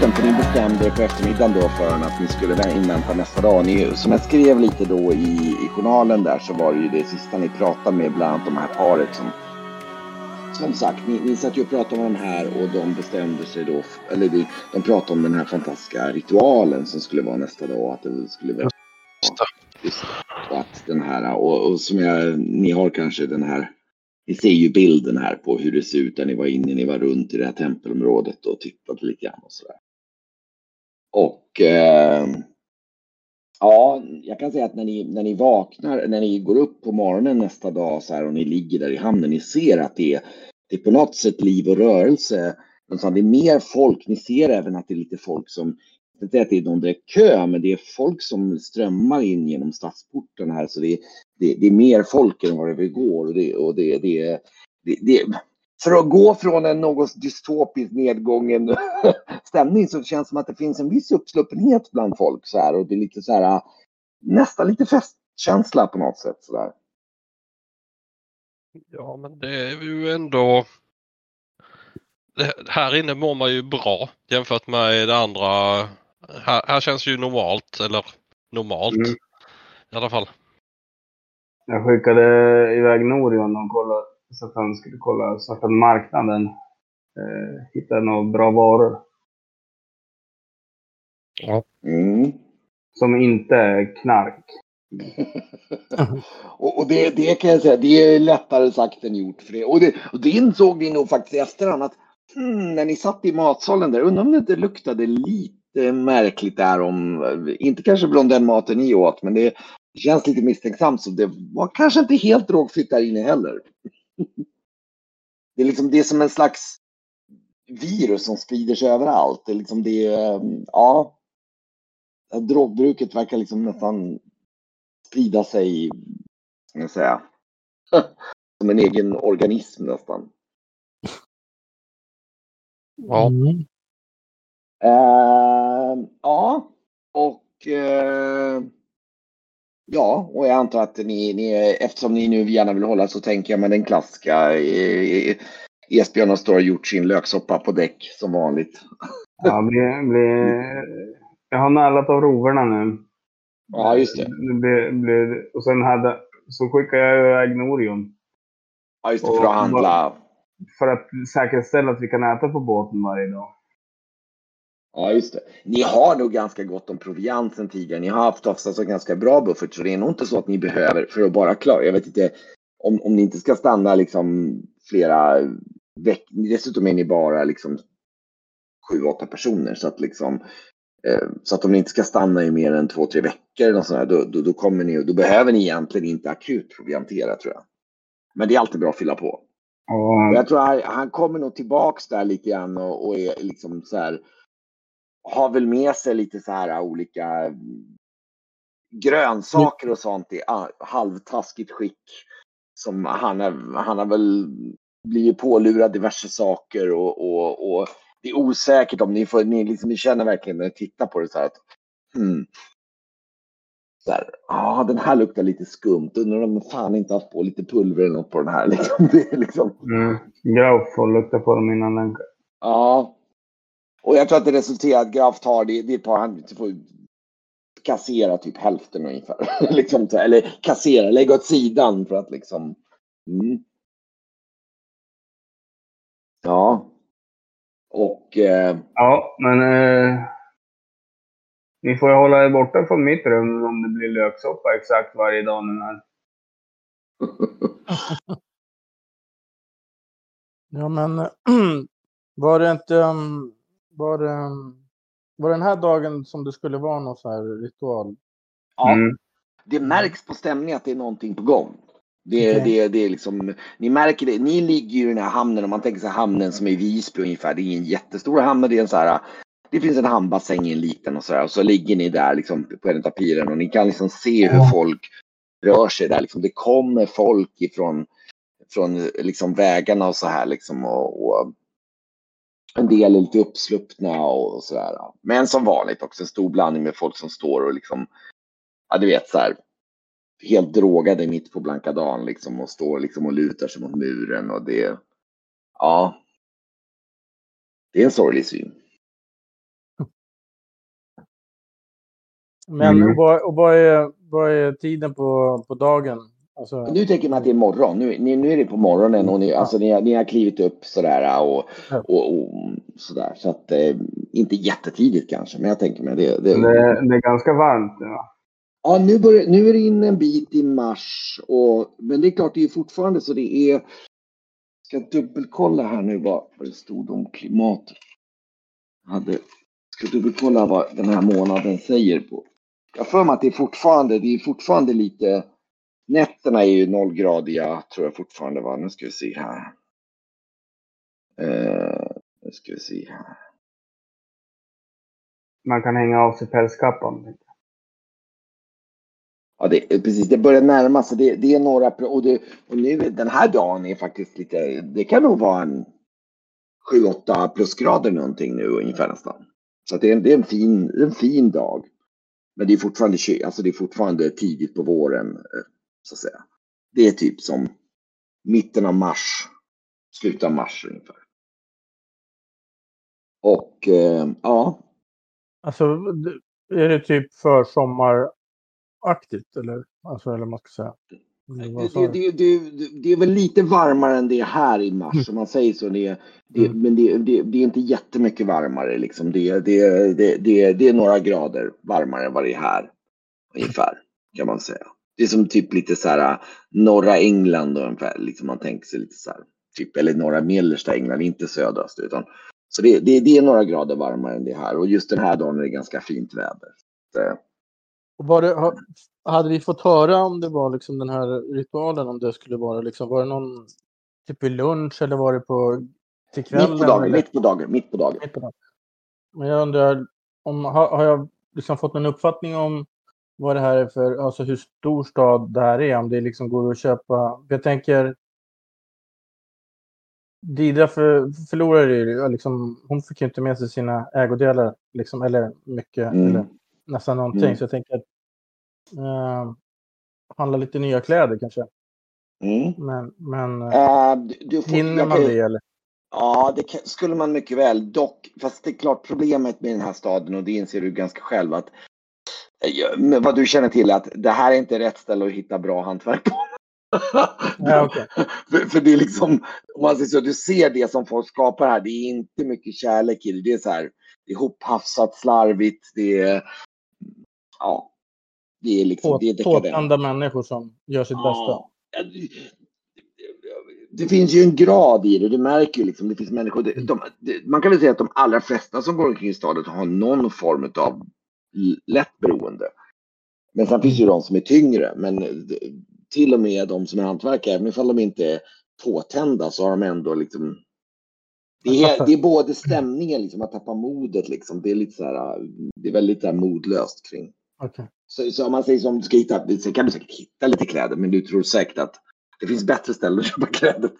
båten för ni bestämde er på eftermiddagen då för att ni skulle invänta nästa dag. Ni, som jag skrev lite då i, i journalen där så var det ju det sista ni pratade med bland annat de här paret som som sagt, ni, ni satt ju och pratade om de här och de bestämde sig då, eller de, de pratade om den här fantastiska ritualen som skulle vara nästa dag. Att det skulle vara... Just, och att den här, och, och som jag, ni har kanske den här ni ser ju bilden här på hur det ser ut där ni var inne, ni var runt i det här tempelområdet och tittade lite grann och sådär. Och eh, ja, jag kan säga att när ni, när ni vaknar, när ni går upp på morgonen nästa dag så här och ni ligger där i hamnen, ni ser att det är, det är på något sätt liv och rörelse. Det är mer folk, ni ser även att det är lite folk som inte att det är någon direkt kö, men det är folk som strömmar in genom stadsporten här. Så det är, det, det är mer folk än vad det går. Och det, och det, det, det, det, för att gå från en något dystopisk nedgången stämning så känns det som att det finns en viss uppsluppenhet bland folk så här. Och det är lite så här, nästan lite festkänsla på något sätt så där. Ja, men det är ju ändå det, här inne mår man ju bra jämfört med det andra här, här känns ju normalt, eller normalt mm. i alla fall. Jag skickade iväg Norion och kollade så att han skulle kolla svarta marknaden. Eh, hitta några bra varor. Ja. Mm. Som inte är knark. och, och det, det, kan jag säga, det är lättare sagt än gjort. För det. Och, det, och det insåg vi nog faktiskt i efterhand att hmm, när ni satt i matsalen där, undrar om det inte luktade lite märkligt där om, inte kanske bland den maten ni åt, men det känns lite misstänksamt så det var kanske inte helt drogfritt där inne heller. Det är liksom det är som en slags virus som sprider sig överallt. Det är liksom det, ja. Drogbruket verkar liksom nästan sprida sig, ska jag säga, som en egen organism nästan. Ja. Mm. Uh, ja, och uh, ja, och jag antar att ni, ni, eftersom ni nu gärna vill hålla så tänker jag med den klassiska eh, Esbjörn har står och gjort sin löksoppa på däck som vanligt. Ja, blir, blir, jag har nallat av roverna nu. Ja, just det. det blir, blir, och sen hade, så skickade jag iväg Norion. Ja, just det, för att handla. För att säkerställa att vi kan äta på båten varje dag. Ja, just det. Ni har nog ganska gott om proviant sen tidigare. Ni har haft oftast en ganska bra buffert, så det är nog inte så att ni behöver för att bara klara. Jag vet inte om, om ni inte ska stanna liksom flera veckor. Dessutom är ni bara liksom sju, åtta personer så att liksom eh, så att om ni inte ska stanna i mer än två, tre veckor eller sånt då, då, då, kommer ni, då behöver ni egentligen inte akut proviantera tror jag. Men det är alltid bra att fylla på. Mm. Jag tror han, han kommer nog tillbaks där lite grann och, och är liksom så här har väl med sig lite så här olika grönsaker och sånt i halvtaskigt skick. Som han, är, han har väl blivit pålurad diverse saker och, och, och det är osäkert om ni får, ni, liksom, ni känner verkligen när ni tittar på det så här att hmm, så här, ah, den här luktar lite skumt. Undrar om de fan inte haft på lite pulver eller något på den här. Liksom. Det är liksom... Mm. Grauf får lukta på dem innan den... Ja, och jag tror att det resulterar att Graf tar det, det är ett par, han får kassera typ hälften ungefär. liksom, eller kassera, lägga åt sidan för att liksom. Mm. Ja. Och. Eh... Ja, men. Eh, ni får hålla er borta från mitt rum om det blir löksoppa exakt varje dag nu här. ja, men var det inte um, var, det, var den här dagen som det skulle vara någon så här ritual? Ja, mm. det märks på stämningen att det är någonting på gång. Det, okay. det, det är liksom, ni märker det, ni ligger ju i den här hamnen, om man tänker sig hamnen som är i Visby ungefär, det är en jättestor hamn, det är en så här, det finns en hamnbassäng i en liten och så där, och så ligger ni där liksom på en av piren och ni kan liksom se hur folk rör sig där, liksom. det kommer folk ifrån från liksom vägarna och så här liksom och, och en del är lite uppsluppna och sådär. Men som vanligt också en stor blandning med folk som står och liksom, ja du vet så här, helt drogade mitt på blanka dagen liksom och står liksom och lutar sig mot muren och det, ja. Det är en sorglig syn. Men mm. vad, vad, är, vad är tiden på, på dagen? Alltså, Nu tänker man att det är morgon. Nu, nu, nu är det på morgonen och ni, alltså, ni, har- ni har klivit upp sådär och, Ja. och, och sådär. Så att eh, inte jättetidigt kanske, men jag tänker mig det. det, Det, det är ganska varmt nu va? Ja, nu, börjar, nu är det in en bit i mars. Och, men det är klart, det är fortfarande så det är... Ska dubbelkolla här nu vad, vad det stod om klimatet. Jag Hade, ska dubbelkolla vad den här månaden säger på. Jag för mig att det är fortfarande, det är fortfarande lite... Nätterna är ju nollgradiga, tror jag fortfarande va. Nu ska vi se här. Eh, nu ska vi se här. Man kan hänga av sig pälskappan. Ja, det, precis. Det börjar närma sig. Det, det är några... Och, det, och nu, den här dagen är faktiskt lite... Det kan nog vara en 7-8 plusgrader någonting nu ungefär nästan. Så det, är en, det är en fin, en fin dag. Men det är fortfarande, alltså det är fortfarande tidigt på våren, så att säga. Det är typ som mitten av mars, slutet av mars ungefär. Och eh, ja, alltså, är det typ försommaraktigt? Eller, alltså, eller man ska säga? Det, det, det, det är väl lite varmare än det är här i mars, om man säger så. Det, Mm. Men det, är inte jättemycket varmare. Liksom. Det är några grader varmare än vad det är här. Ungefär, kan man säga. Det är som typ lite så här äh, norra England ungefär. Liksom man tänker sig lite så här. Typ, eller norra mellersta England, inte södraste. Utan, så det, det, det är några grader varmare än det är här. Och just den här dagen är det ganska fint väder. Så, Och Var det, ha- hade vi fått höra om det var liksom den här ritualen, om det skulle vara liksom, var det någon typ vid lunch eller var det på till kvällen? mitt på dagen, eller? mitt på dagen, mitt på dagen. Mitt på dagen. Men jag undrar, om, har, har jag liksom fått en uppfattning om vad det här är för, alltså hur stor stad det här är? Om det liksom går att köpa. Jag tänker, Didra för, förlorade ju, liksom, hon fick ju inte med sig sina ägodelar, liksom, eller mycket, Mm. eller nästan någonting. Mm. Så jag tänker att eh, handla lite nya kläder kanske. Mm. Men, men Uh, du, får, hinner man det eller? Ja, det kan, skulle man mycket väl. Dock, fast det är klart problemet med den här staden och det inser du ganska själv att vad du känner till är att det här är inte rätt ställe att hitta bra hantverk på. Ja, okej. för, för det är liksom, om man säger så, du ser det som folk skapar här, det är inte mycket kärlek i det. Det är så här, det är hophafsat, slarvigt, det är, ja, det är liksom, det är dekadent. Påtända människor som gör sitt bästa. Ja, det- Det finns ju en grad i det, du märker ju liksom, det finns människor, de, de, man kan väl säga att de allra flesta som går omkring i staden har någon form av lätt beroende. Men sen finns ju de som är tyngre, men det- till och med de som är hantverkare, även ifall de inte är påtända så har de ändå liksom det är, det är både stämningen, liksom, att tappa modet, liksom. det är lite så här, det är väldigt så här, modlöst kring. Okej. Så, så om man säger som du ska hitta, så kan du säkert hitta lite kläder, men du tror säkert att det finns bättre ställen att köpa kläder på.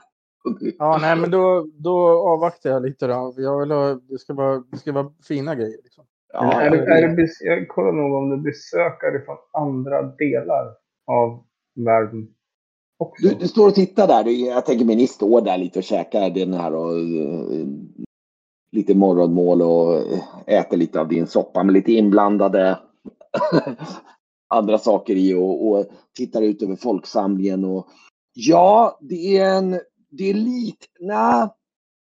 Ja, nej, men då, då avvaktar jag lite då. Jag vill ha, det, ska vara, det ska vara fina grejer. Liksom. Ja, är det, är det, jag kollar nog om det är besökare från andra delar av världen också. du, du står och tittar där, du, jag tänker mig ni står där lite och käkar den här och eh, lite morgonmål och eh, äter lite av din soppa med lite inblandade andra saker i och, och tittar ut över folksamlingen och ja, det är en, det är lite, nej,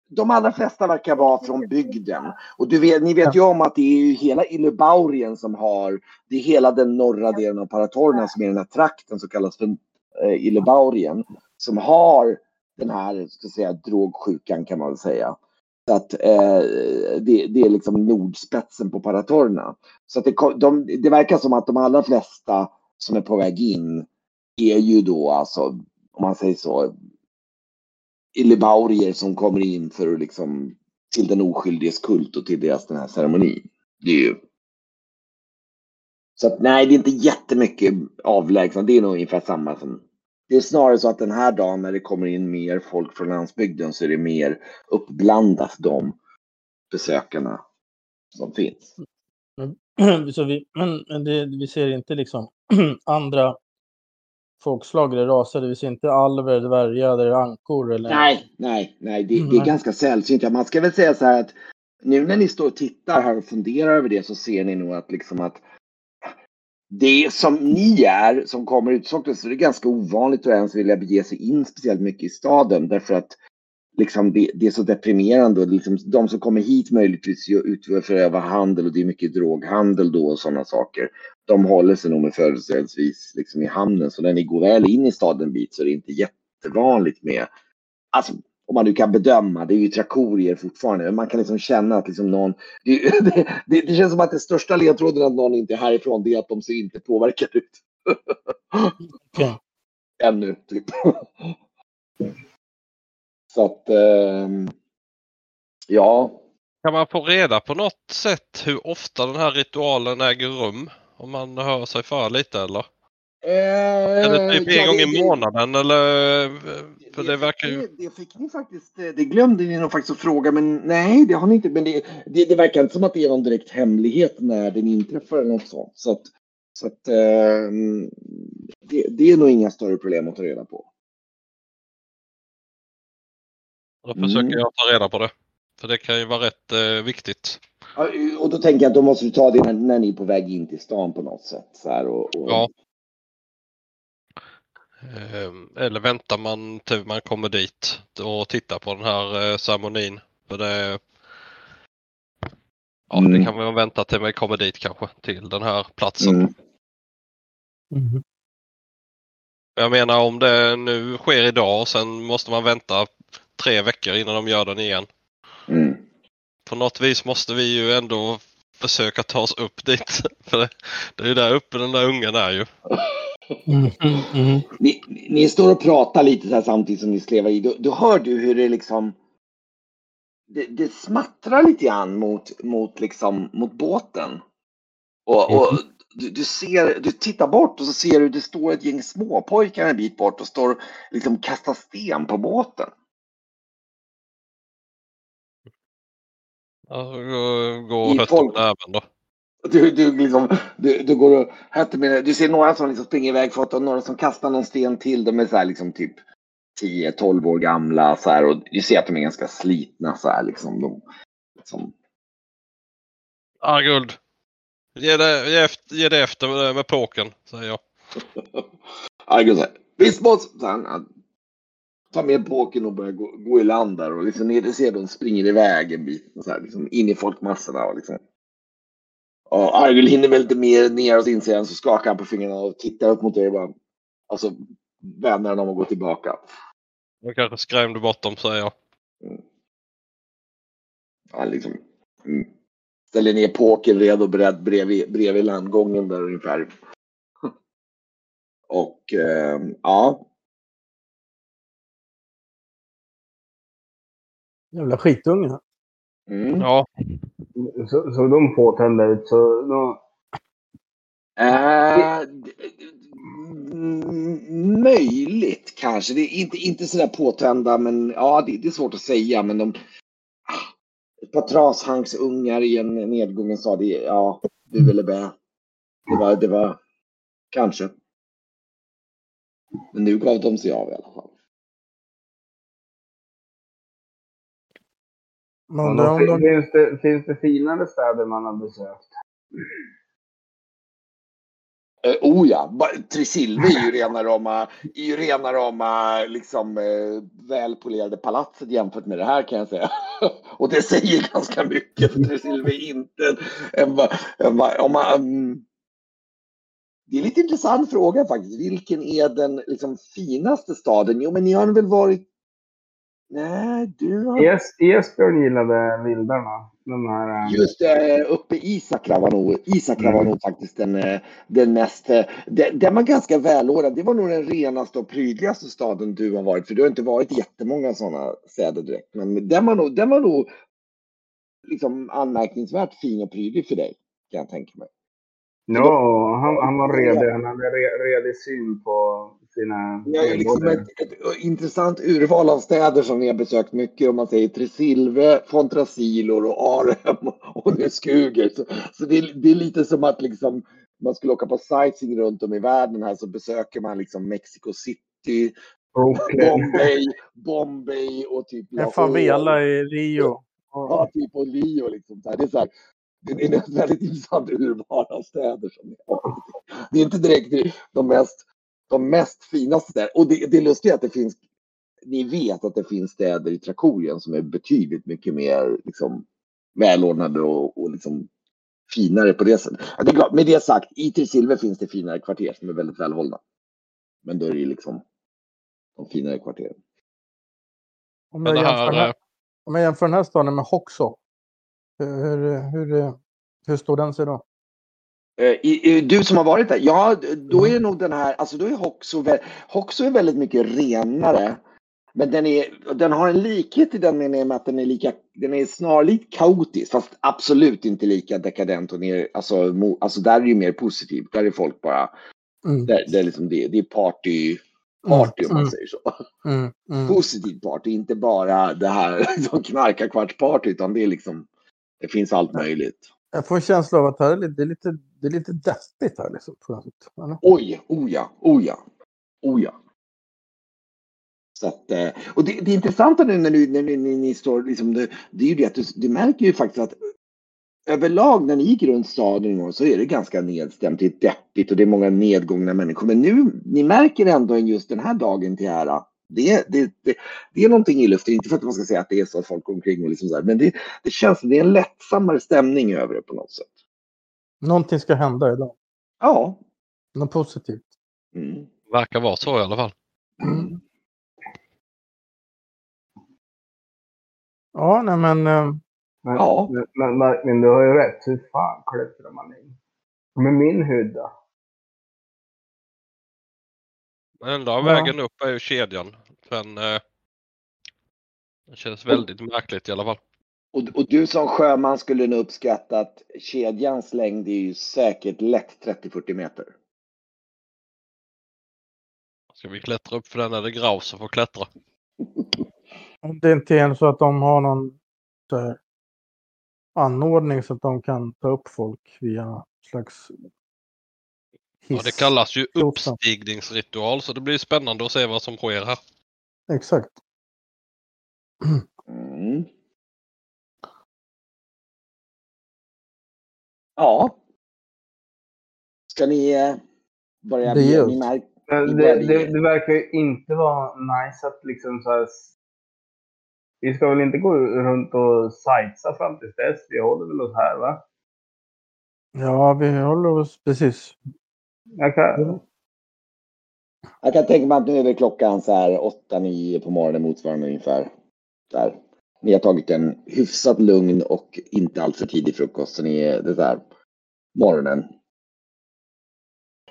de allra flesta verkar vara från bygden. Och du vet, ni vet ju om att det är ju hela Illebaurien som har, det är hela den norra delen av Paratorna som är den här trakten som kallas för eh, Illebaurien, som har den här, ska säga, drogsjukan kan man väl säga. Så att eh, det, det är liksom nordspetsen på Paratorna. Så att det, de, det verkar som att de allra flesta som är på väg in är ju då alltså, om man säger så, illibaurier som kommer in för att liksom till den oskyldiges kult och till deras den här ceremonin. Det är ju. Så att nej, det är inte jättemycket avlägsna. Det är nog ungefär samma som. Det är snarare så att den här dagen när det kommer in mer folk från landsbygden så är det mer uppblandat de besökarna som finns. Så vi, men men det, vi ser inte liksom andra folkslag eller raser. Vi ser inte alver, dvärgar eller ankor. Eller... Nej, nej, nej, det, det är ganska sällsynt. Man ska väl säga så här att nu när ni står och tittar här och funderar över det så ser ni nog att liksom att det som ni är som kommer utsålt så är det ganska ovanligt att ens vilja bege sig in speciellt mycket i staden därför att liksom det, det är så deprimerande och liksom, de som kommer hit möjligtvis utför handel och det är mycket droghandel då och sådana saker. De håller sig nog med företrädesvis liksom i hamnen så när ni går väl in i staden en bit så är det inte jättevanligt med Alltså, om man nu kan bedöma, det är ju trakorier fortfarande, men man kan liksom känna att liksom någon, det, det, det, känns som att det största ledtråden att någon inte är härifrån, det är att de ser inte påverkade ut. Okay. Ännu, typ. Så att, eh, ja. Kan man få reda på något sätt hur ofta den här ritualen äger rum? Om man hör sig för lite eller? Eh, det typ en ja, gång det- i månaden eller? För det verkar ju... Det, det fick ni faktiskt, eh, det glömde ni nog faktiskt att fråga, men nej, det har ni inte. Men det, det, det verkar inte som att det är någon direkt hemlighet när den inträffar eller något sånt. Så att, så att eh, det, det är nog inga större problem att ta reda på. Då försöker Mm. jag ta reda på det. För det kan ju vara rätt eh, viktigt. Och då tänker jag att då måste du ta det när, när ni är på väg in till stan på något sätt. Så här, och, och, Ja. Ehm, Eller väntar man till man kommer dit och tittar på den här eh, ceremonin. För det, ja, Mm. det kan man vänta till man kommer dit kanske. Till den här platsen. Mm. Mhm. Jag menar om det nu sker idag och sen måste man vänta tre veckor innan de gör den igen. Mm. På något vis måste vi ju ändå försöka ta oss upp dit. För det, är ju där uppe den där ungen är ju. Mhm, mhm. Ni, ni står och pratar lite så här samtidigt som ni slevar i. Då, då hör du hur det liksom det, det smattrar lite grann mot, mot, liksom, mot båten. Och, och du, du, ser, du tittar bort och så ser du det står ett gäng småpojkar en bit bort och står och liksom kastar sten på båten. Ja, Gå gå och med näven då. Du, du, liksom, du, du går och hötter med Du ser några som liksom springer iväg för och några som kastar någon sten till. De är så här liksom typ 10-12 år gamla så här, och du ser att de är ganska slitna så här liksom. De, liksom. Ah, guld. Ge det, ge efter, ge det efter med, med påken, säger jag. Så här. Visst boss! Tar med påken och börjar gå, gå i land där och liksom ni ser de springer iväg en bit så här, liksom in i folkmassorna och liksom. Och Argul hinner väl lite mer neråt inser han så skakar han på fingrarna och tittar upp mot er och bara. Alltså vänder han om och går tillbaka. Jag kanske skrämde bort dem, säger jag. Han liksom mm, ställer ner påken redo och beredd bredvid, bredvid landgången där ungefär. Och eh, ja, Jävla skitungar. mm. Ja, Så, så de påtända ut så då, Eh, d- mm, möjligt kanske. Det är inte, inte sådär påtända, men ja, det, det är svårt att säga. Men de... Ett par trashangsungar i en nedgången stad. det- Ja, bu eller bä. Det var, det var kanske. Men nu gav de sig av i alla fall. Man undrar då om de... finns, det, finns det finare städer man har besökt? Eh, oh ja, Tresilve är ju rena rama, är ju rena rama liksom eh, välpolerade palatset jämfört med det här kan jag säga. Och det säger ganska mycket för Tresilve är inte en, en, om man, mm. Det är lite intressant fråga faktiskt. Vilken är den liksom, finaste staden? Jo, men ni har väl varit... Nej, du har... Es, Esbjörn gillade vildarna. De här, eh, Just det, uppe i Isakra var nog, Isakra var Mm. nog faktiskt den, eh, den mest, eh, den, den var ganska välordnad. Det var nog den renaste och prydligaste staden du har varit. För du har inte varit jättemånga sådana städer direkt. Men den var nog, den var nog liksom anmärkningsvärt fin och prydlig för dig. Kan jag tänka mig. Ja, han, han var redig. Han hade re, redig syn på sina liksom ett, ett intressant urval av städer som ni har besökt mycket. Om man säger Tresilve, Fontrasilor och Arem och nu Skuger. Så, så det, är, det är lite som att liksom man skulle åka på sightseeing runt om i världen här så besöker man liksom Mexico City, Brooklyn. Bombay, Bombay och typ En favela i Rio. Ja, typ och Rio liksom. Det är så här, det är väldigt intressant urval av städer som. Det är inte direkt de mest, de mest finaste städerna. Och det, det är lustigt att det finns, ni vet att det finns städer i Trakorien som är betydligt mycket mer liksom, välordnade och, och liksom finare på det sättet. Ja, det är klart, med det sagt, i Tresilver finns det finare kvarter som är väldigt välhållna. Men då är det ju liksom de finare kvarteren. Om Men jag, jämför, den här, här, om jag jämför den här staden med Hoxo. Hur, hur, hur, hur står den sig då? Eh, Du som har varit där, ja då är nog den här, alltså då är Hoxo, Hoxo är väldigt mycket renare. Men den, är, den har en likhet i den meningen att den är, lika, den är snarlikt kaotisk fast absolut inte lika dekadent och ner, alltså, mo, alltså där är det ju mer positivt. Där är folk bara, Mm. där, det, är liksom det, det är party, party om man Mm. säger så. Mm. Mm. Positivt party, inte bara det här som knarkarkvartsparty utan det är liksom, det finns allt möjligt. Jag får en känsla av att här är lite, det, är lite, det är lite deppigt här. Liksom, på något sätt. Oj, oja, ja, oja. ja, oh ja. Så att, eh, och det, det intressanta nu när, du, när ni, ni, ni står, liksom, det, det är ju det att du, du märker ju faktiskt att överlag när ni gick runt staden så är det ganska nedstämt, det är deppigt och det är många nedgångna människor. Men nu, ni märker ändå just den här dagen till ära, det, det, det, det är någonting i luften, inte för att man ska säga att det är så att folk går omkring och liksom så här, men det, det känns, det är en lättsammare stämning över det på något sätt. Någonting ska hända idag. Ja. Något positivt. Mm. Verkar vara så i alla fall. Mm. Ja, nej men. eh, Men, Ja. men, men Martin, du har ju rätt. Hur fan klättrar man in? Med min hydda. Den enda Ja. vägen upp är ju kedjan. Men eh, det känns väldigt märkligt i alla fall. Och, och du som sjöman skulle nog uppskatta att kedjans längd är ju säkert lätt 30-40 meter. Ska vi klättra upp för den är det graus som får klättra. Om det inte är så att de har någon här, anordning så att de kan ta upp folk via slags hiss. Ja, det kallas ju uppstigningsritual så det blir spännande att se vad som sker här. Exakt. Mm. Ja. Ska ni eh, börja Det ni märk- det, det, det verkar ju inte vara nice att liksom så här... Vi ska väl inte gå runt och sightsa fram till dess. Vi håller väl oss här va? Ja, vi håller oss precis. Jag kan, Jag kan tänka mig att nu är väl klockan så här 8-9 på morgonen motsvarande ungefär. Där. Ni har tagit en hyfsat lugn och inte alltför tidig frukost. Så ni är det där morgonen.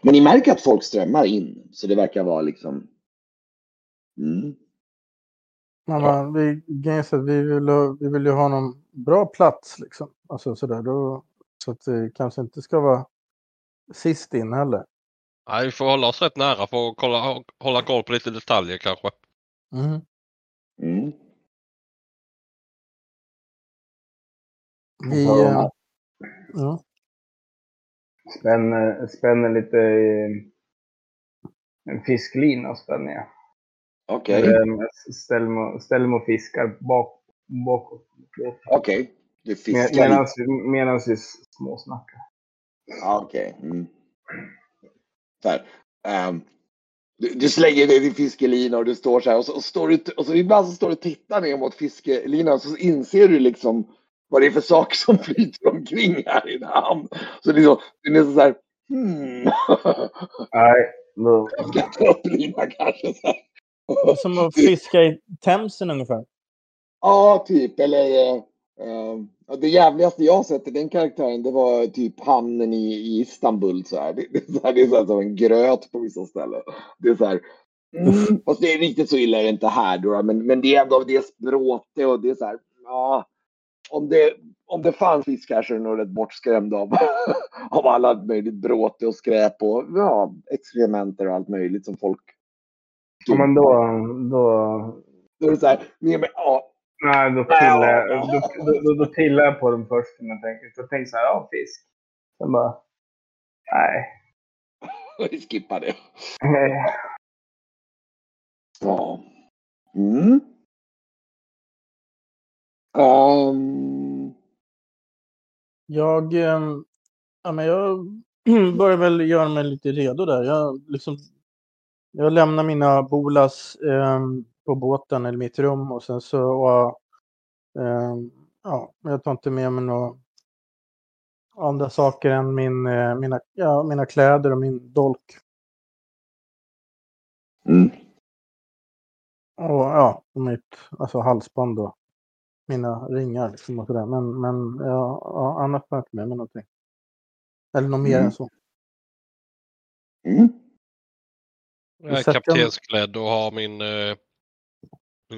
Men ni märker att folk strömmar in. Så det verkar vara liksom. Mm. Men man, vi, vi, vill, vi vill ju ha någon bra plats liksom. Alltså sådär. Då, så att det kanske inte ska vara sist in heller. Nej, vi får hålla oss rätt nära för att kolla, hålla koll på lite detaljer kanske. Mm. Mm. Vi, Ja. eh, ja. spänner, spänner lite i en fisklina spänner jag. Okej, Ställer mig, ställer mig och fiskar bak, bakåt. okej. Du Med, fiskar medans, lite. medans vi småsnackar. Ja, Okej. Mm. Så här, ehm, du, du slänger dig i fiskelina och du står så här och så, och står du, och så ibland så står du och tittar ner mot fiskelinan och så inser du liksom vad det är för saker som flyter omkring här i din hamn. Så det är så, det är nästan så här, hmm. Nej, då, Jag ska ta upp linan kanske. Så här. Som att fiska i Themsen ungefär. Ja, typ. Eller ja, det jävligaste jag sett i den karaktären det var typ hamnen i, i Istanbul. Så här. Det, det, så här, det är så här som en gröt på vissa ställen. Det är så här. Mm, fast det är riktigt så illa är det inte här då, men, men det är ändå det är språte och det är så här. Ja, om det, om det fanns fisk här så är nog rätt bortskrämd av, av alla möjligt bråte och skräp och ja, exkrementer och allt möjligt som folk. ja, men då, då, Då är det så här, ja, nej, då pillar jag, då, då, då, pillar jag på dem först. När jag tänker, så jag tänker så här, ja fisk. Sen bara, nej. vi skippar det. Eh, Ja. Mm. Ehm. Jag, eh, ja, men jag börjar väl göra mig lite redo där. Jag, liksom, jag lämnar mina bolas eh, på båten eller mitt rum och sen så och, eh, ja, jag tar inte med mig några andra saker än min, eh, mina, ja, mina kläder och min dolk. Mm. Och ja, och mitt alltså halsband och mina ringar liksom och sådär. Men, men ja, ja, annars har jag inte med mig någonting. Eller något mer Mm. än så. Mm. Jag är kaptensklädd och har min, eh, min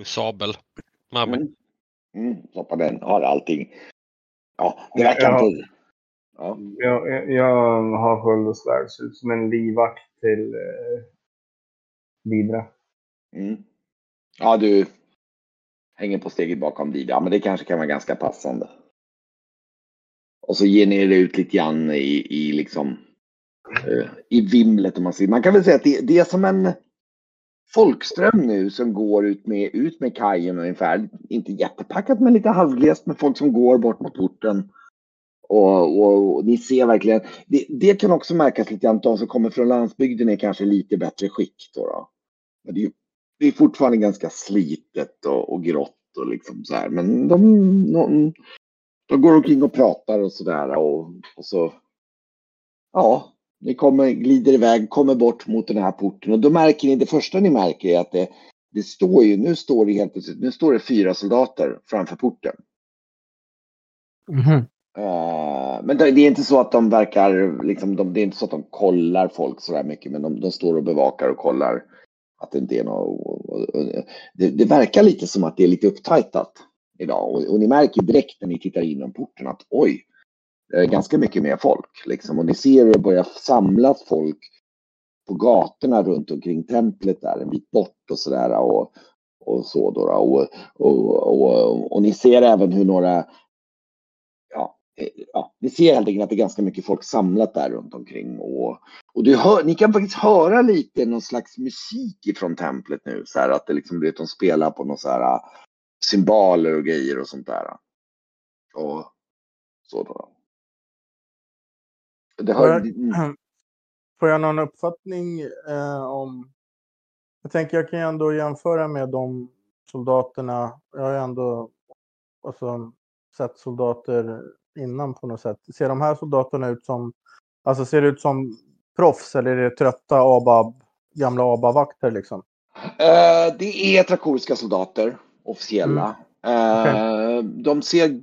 sabel med mig. Mm. Mm. Stoppa den, har allting. Ja, det verkar Ja. inte... Ja. Jag, jag, jag har sköld och svärd, ser ut som en livvakt till eh, Vidra. Mm. Ja, du hänger på steget bakom Dida. Ja, men det kanske kan vara ganska passande. Och så ger ni er ut lite grann i, i liksom eh, i vimlet om man säger. Man kan väl säga att det, det är som en folkström nu som går ut med, ut med kajen ungefär. Inte jättepackat men lite halvglest med folk som går bort mot porten. Och, och, och ni ser verkligen, det, det kan också märkas lite grann de som kommer från landsbygden är kanske lite bättre skick då. då. Men det är, det är fortfarande ganska slitet och, och grått och liksom så här. Men de, de, de går omkring och pratar och sådär och, och så. Ja, ni kommer, glider iväg, kommer bort mot den här porten och då märker ni, det första ni märker är att det, det står ju, nu står det helt plötsligt, nu står det fyra soldater framför porten. Mhm. Eh, men det, det är inte så att de verkar, liksom, de, det är inte så att de kollar folk så där mycket, men de, de står och bevakar och kollar att det inte är något. Det, det verkar lite som att det är lite upptajtat idag och, och ni märker direkt när ni tittar in genom porten att oj, Eh, ganska mycket mer folk liksom och ni ser hur det börjar samlas folk på gatorna runt omkring templet där en bit bort och sådär och, och så då. då. Och, och, och, och ni ser även hur några ja, ja, ni ser helt enkelt att det är ganska mycket folk samlat där runt omkring. Och, och du hör, ni kan faktiskt höra lite någon slags musik ifrån templet nu. Så här att det liksom blir att de spelar på någon så här eh, cymbaler och grejer och sånt där. Och så då. Det hör, mm, Får jag någon uppfattning eh, om... Jag tänker jag kan ju ändå jämföra med de soldaterna. Jag har ju ändå alltså, sett soldater innan på något sätt. Ser de här soldaterna ut som... Alltså ser det ut som proffs eller är det trötta ABA, gamla ABA-vakter liksom? Eh, det är trakoriska soldater, officiella. Eh, De ser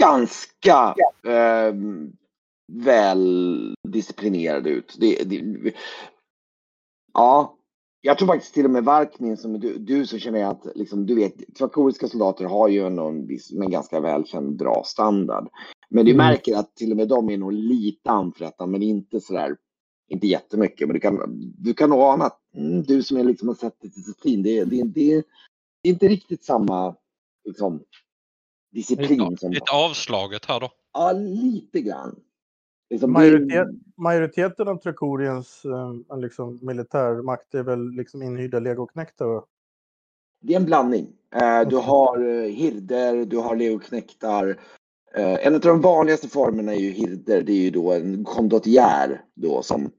ganska eh, väl disciplinerade ut. Det, det, ja, jag tror faktiskt till och med Varkmin, som du, du så känner jag att liksom, du vet, trakoriska soldater har ju ändå en, viss, ganska välkänd bra standard. Men du Mm. märker att till och med de är nog lite anfrätta, men inte sådär inte jättemycket, men du kan, du kan ana att mm, du som är liksom har sett det disciplin, det, det, det, det är inte riktigt samma liksom, disciplin Lite, som... lite avslaget här då. Ja, lite grann. Liksom, Majoritet, majoriteten av Trakoriens eh, liksom, militärmakt är väl liksom inhyrda legoknektar? Det är en blandning. Eh, du har eh, hirder, du har legoknektar. Eh, en av de vanligaste formerna är ju hirder. Det är ju då en kondottiär då som,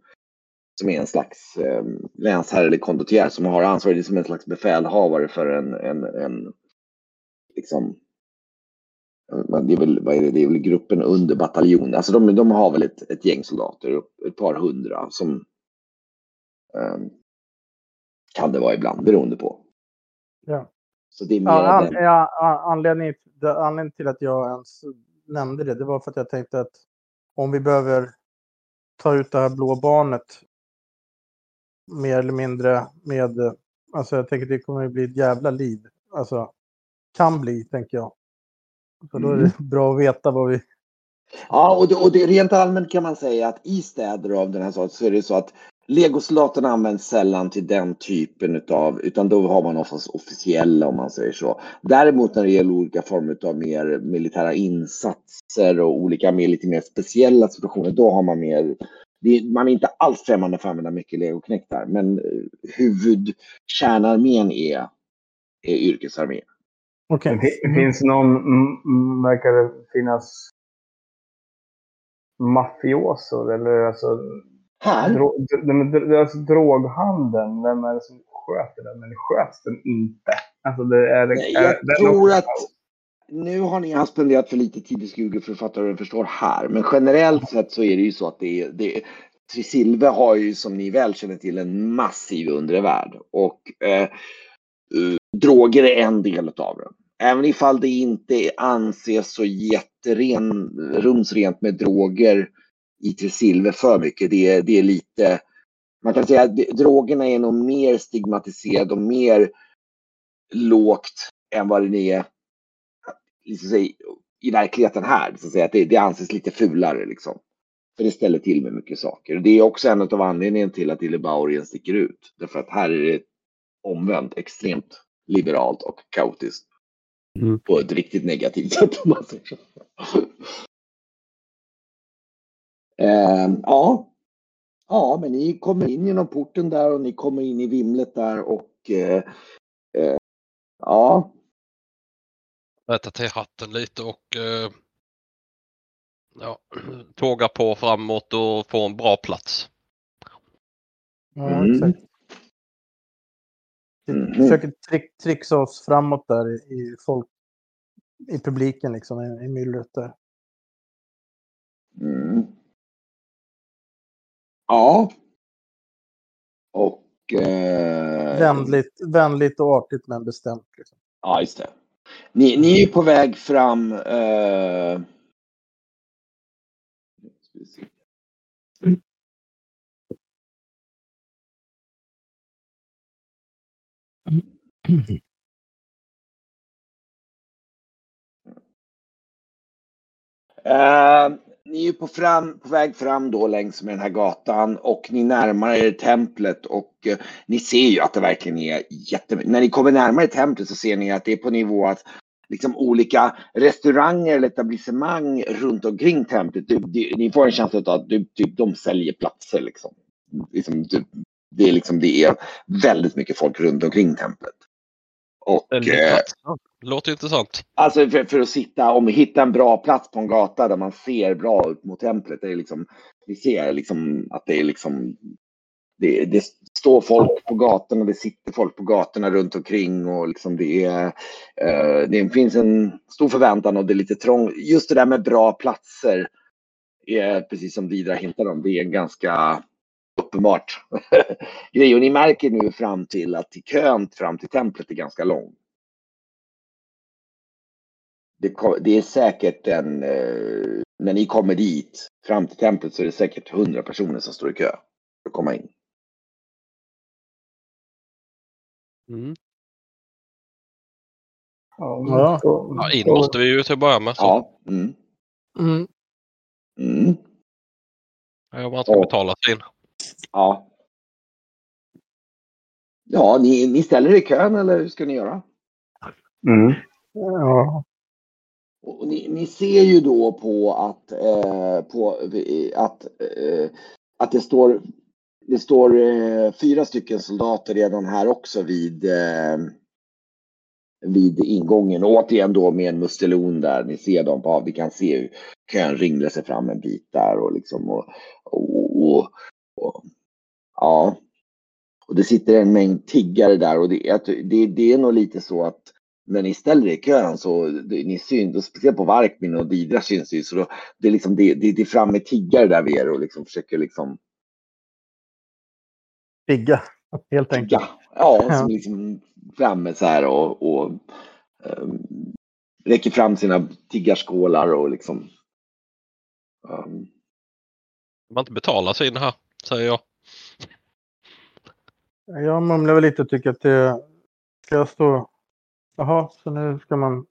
som är en slags eh, länsherre eller kondottiär som har ansvar, det är som en slags befälhavare för en, en, en liksom det är, väl, vad är det? det är väl gruppen under bataljon. Alltså de, de har väl ett, ett gäng soldater, ett par hundra som eh, kan det vara ibland beroende på. Ja. Så det är mer Ja, an, ja, anledningen, anledningen till att jag ens nämnde det, det var för att jag tänkte att om vi behöver ta ut det här blå barnet mer eller mindre med, alltså jag tänker det kommer att bli ett jävla liv. Alltså, kan bli, tänker jag. Så då är det bra att veta vad vi... Ja, och det, och det, rent allmänt kan man säga att i städer av den här sorten så är det så att legosoldaterna används sällan till den typen utav, utan då har man oftast officiella om man säger så. Däremot när det gäller olika former av mer militära insatser och olika mer, lite mer speciella situationer, då har man mer man är inte alls främmande för att använda mycket legoknektar, men eh, huvudkärnarmén är, är yrkesarmé. Okej. Det fi- finns någon, mm, mm, verkar det finnas mafiosor eller alltså, Här? dro, dro, dro, alltså droghandeln. Vem är det som sköter den? Men sköts den inte? Alltså det är, Nej, är, jag den tror att nu har ni haft spenderat för lite tid i Skuge för att fatta vad det förstår här. Men generellt sett så är det ju så att det är, det är Trisilve har ju som ni väl känner till en massiv undre värld och eh, Eh, droger är en del av det. Även ifall det inte anses så jätteren, rumsrent med droger i Tresilver för mycket. Det är, det är lite, man kan säga att drogerna är nog mer stigmatiserade och mer lågt än vad det är liksom, säga, i verkligheten här. Så att, säga, att det, det anses lite fulare liksom. För det ställer till med mycket saker. Det är också en av anledningarna till att Illebaurien sticker ut. Därför att här är det omvänt extremt liberalt och kaotiskt. Mm. På ett riktigt negativt sätt om man säger så. Ehm, ja. Ja, men ni kommer in genom porten där och ni kommer in i vimlet där och eh, eh, ja, rätta till hatten lite och eh, ja, tåga på framåt och få en bra plats. Ja, Mm. exakt. Vi Mhm. försöker trick, trixa oss framåt där i, i folk i publiken liksom, i, i myllret där. Mm. Ja. Och... Eh, Vänligt, vänligt och artigt men bestämt. Liksom. Ja, just det. Ni, ni är på väg fram. Eh, Uh, ni är på, fram, på väg fram då längs med den här gatan och ni närmar er templet och uh, ni ser ju att det verkligen är jättemycket. När ni kommer närmare templet så ser ni att det är på nivå att liksom olika restauranger eller etablissemang runt omkring templet. Du, du, ni får en känsla av att du, typ, de säljer platser liksom. liksom du, det, är liksom. det är väldigt mycket folk runt omkring templet. Och, eh, låter intressant. Alltså för, för att sitta, om vi hittar en bra plats på en gata där man ser bra ut mot templet. Det är liksom, vi ser liksom att det är liksom, det, det står folk på gatorna, det sitter folk på gatorna runt omkring och liksom det är, eh, det finns en stor förväntan och det är lite trångt. Just det där med bra platser är precis som Vidra hintar om, det är en ganska uppenbart grej. Och ni märker nu fram till att kön fram till templet är ganska lång det, är säkert en, eh, när ni kommer dit fram till templet så är det säkert hundra personer som står i kö för att komma in. Mm. Ja, Ja. in måste vi ju till att börja med. Så. Ja. Mm. Mm. Mm. Ja, man ska Ja. betala sig in. Ja. Ja, ni, ni ställer er i kön eller hur ska ni göra? Mm. Ja. Och ni, ni ser ju då på att, eh, på, eh, att, eh, att det står, det står eh, fyra stycken soldater redan här också vid, eh, vid ingången. Och återigen då med en mustelon där. Ni ser dem på, vi kan se hur kön ringlar sig fram en bit där och liksom och, och, och, och ja. Och det sitter en mängd tiggare där och det, att- det, det är nog lite så att när ni ställer er i kön så det, ni syns, och speciellt på Varkmin och Didra syns ju, så då, det är liksom det, det, det är fram med tiggare där vid er och liksom försöker liksom Tigga, helt enkelt. Ja, Ja. som liksom framme så här och, och um, räcker fram sina tiggarskålar och liksom um, Man inte betala sig in här, säger jag. Jag mumlar väl lite och tycker att det... Ska jag stå... Jaha, så nu ska man...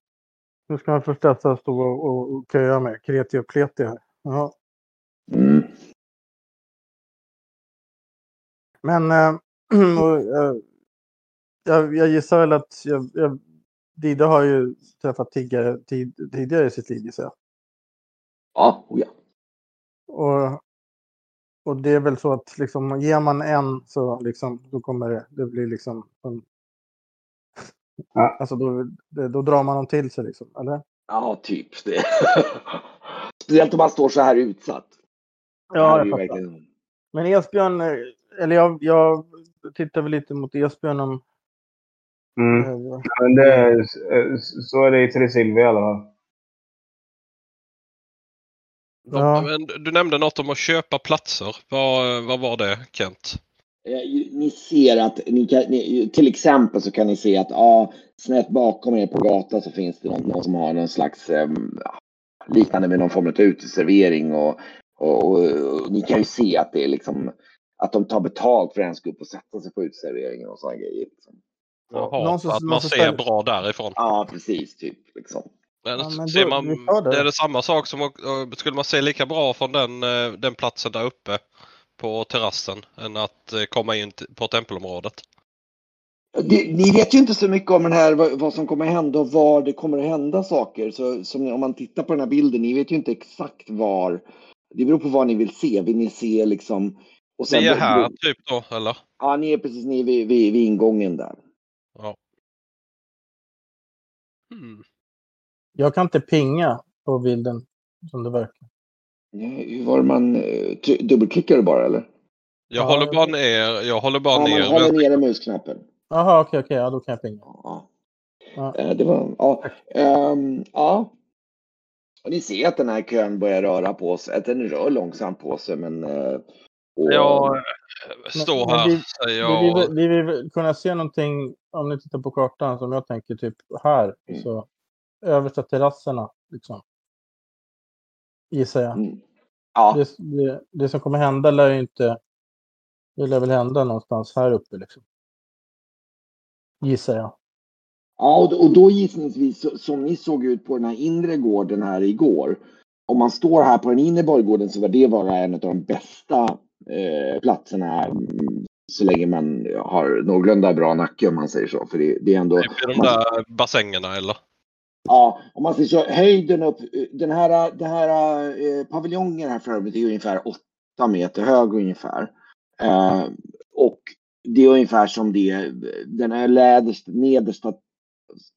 Nu ska man först dessa stå och, och, och köa med kreti och pleti här. Jaha. mm, Men... Äh, och, äh, jag, jag gissar väl att... Jag, jag, Dida har ju träffat tiggare tid, tidigare i sitt liv gissar jag. ja, oh ja. Och, och det är väl så att liksom, ger man en så liksom, då kommer det, det blir liksom... En, Ja. Alltså då, då drar man dem till sig liksom, eller? Ja, typ det. Speciellt om man står så här utsatt. Ja, jag fattar. verkligen- Men Esbjörn, eh, eller jag, jag tittar väl lite mot Esbjörn om... Mm. eh, Men det, så är det i Tresilvia i alla fall. Ja. Men du nämnde något om att köpa platser. Vad, vad var det Kent? Ni ser att, ni kan, ni, till exempel så kan ni se att ja, snett bakom er på gatan så finns det någon, någon som har någon slags eh, liknande med någon form av uteservering och, och, och, och ni kan ju se att det är liksom att de tar betalt för att ens gå upp och sätta sig på uteserveringen och sådana grejer. Liksom. Jaha, någon som- för att någon man som ser ställer- bra därifrån. Ja, precis. Typ, liksom. Men, Ja, men då- man, det. är det samma sak som eh, skulle man se lika bra från den, eh, den platsen där uppe på terrassen än att eh, komma in på tempelområdet. Det, ni vet ju inte så mycket om den här, vad, vad som kommer hända och var det kommer att hända saker. Så som, om man tittar på den här bilden, ni vet ju inte exakt var. Det beror på vad ni vill se. Vill ni se liksom... Och Vi är här typ då, eller? Ja, ni är precis ni är vid, vid, vid ingången där. Hmm. Jag kan inte pinga på bilden som det verkar. Nej, Hur var det man... eh, Dubbelklickar du bara eller? Jag Ja, håller bara ner, jag håller bara Ja, man ner. håller vänster- nere musknappen. Jaha, okej, okej. Ja, då kan jag pinga. Ja. Ja. Eh, Det var... Ja. Ehm, ja. Och ni ser att den här kön börjar röra på sig. Att den rör långsamt på sig men... eh, Och, Jag står men här, vi- säger Vi jag. vill, vi vill kunna se någonting, om ni tittar på kartan, som jag tänker typ här. Mm. Så översta terrasserna, liksom. Gissar jag. Mm. Ja, Det, det, det som kommer hända lär ju inte... Det lär väl hända någonstans här uppe, liksom. Gissar jag. ja och, då- och då gissningsvis så- som ni såg ut på den här inre gården här igår. Om man står här på den inre borggården så var det vara en av de bästa eh, platserna mm, så länge man har någorlunda bra nacke om man säger så. För det, det är ändå... Typ i de där bassängerna eller? Ja, om man ska så, höjden upp, den här, den här eh, paviljongen här för övrigt är ungefär åtta meter hög ungefär. Eh, och det är ungefär som det, den här läderst, nedersta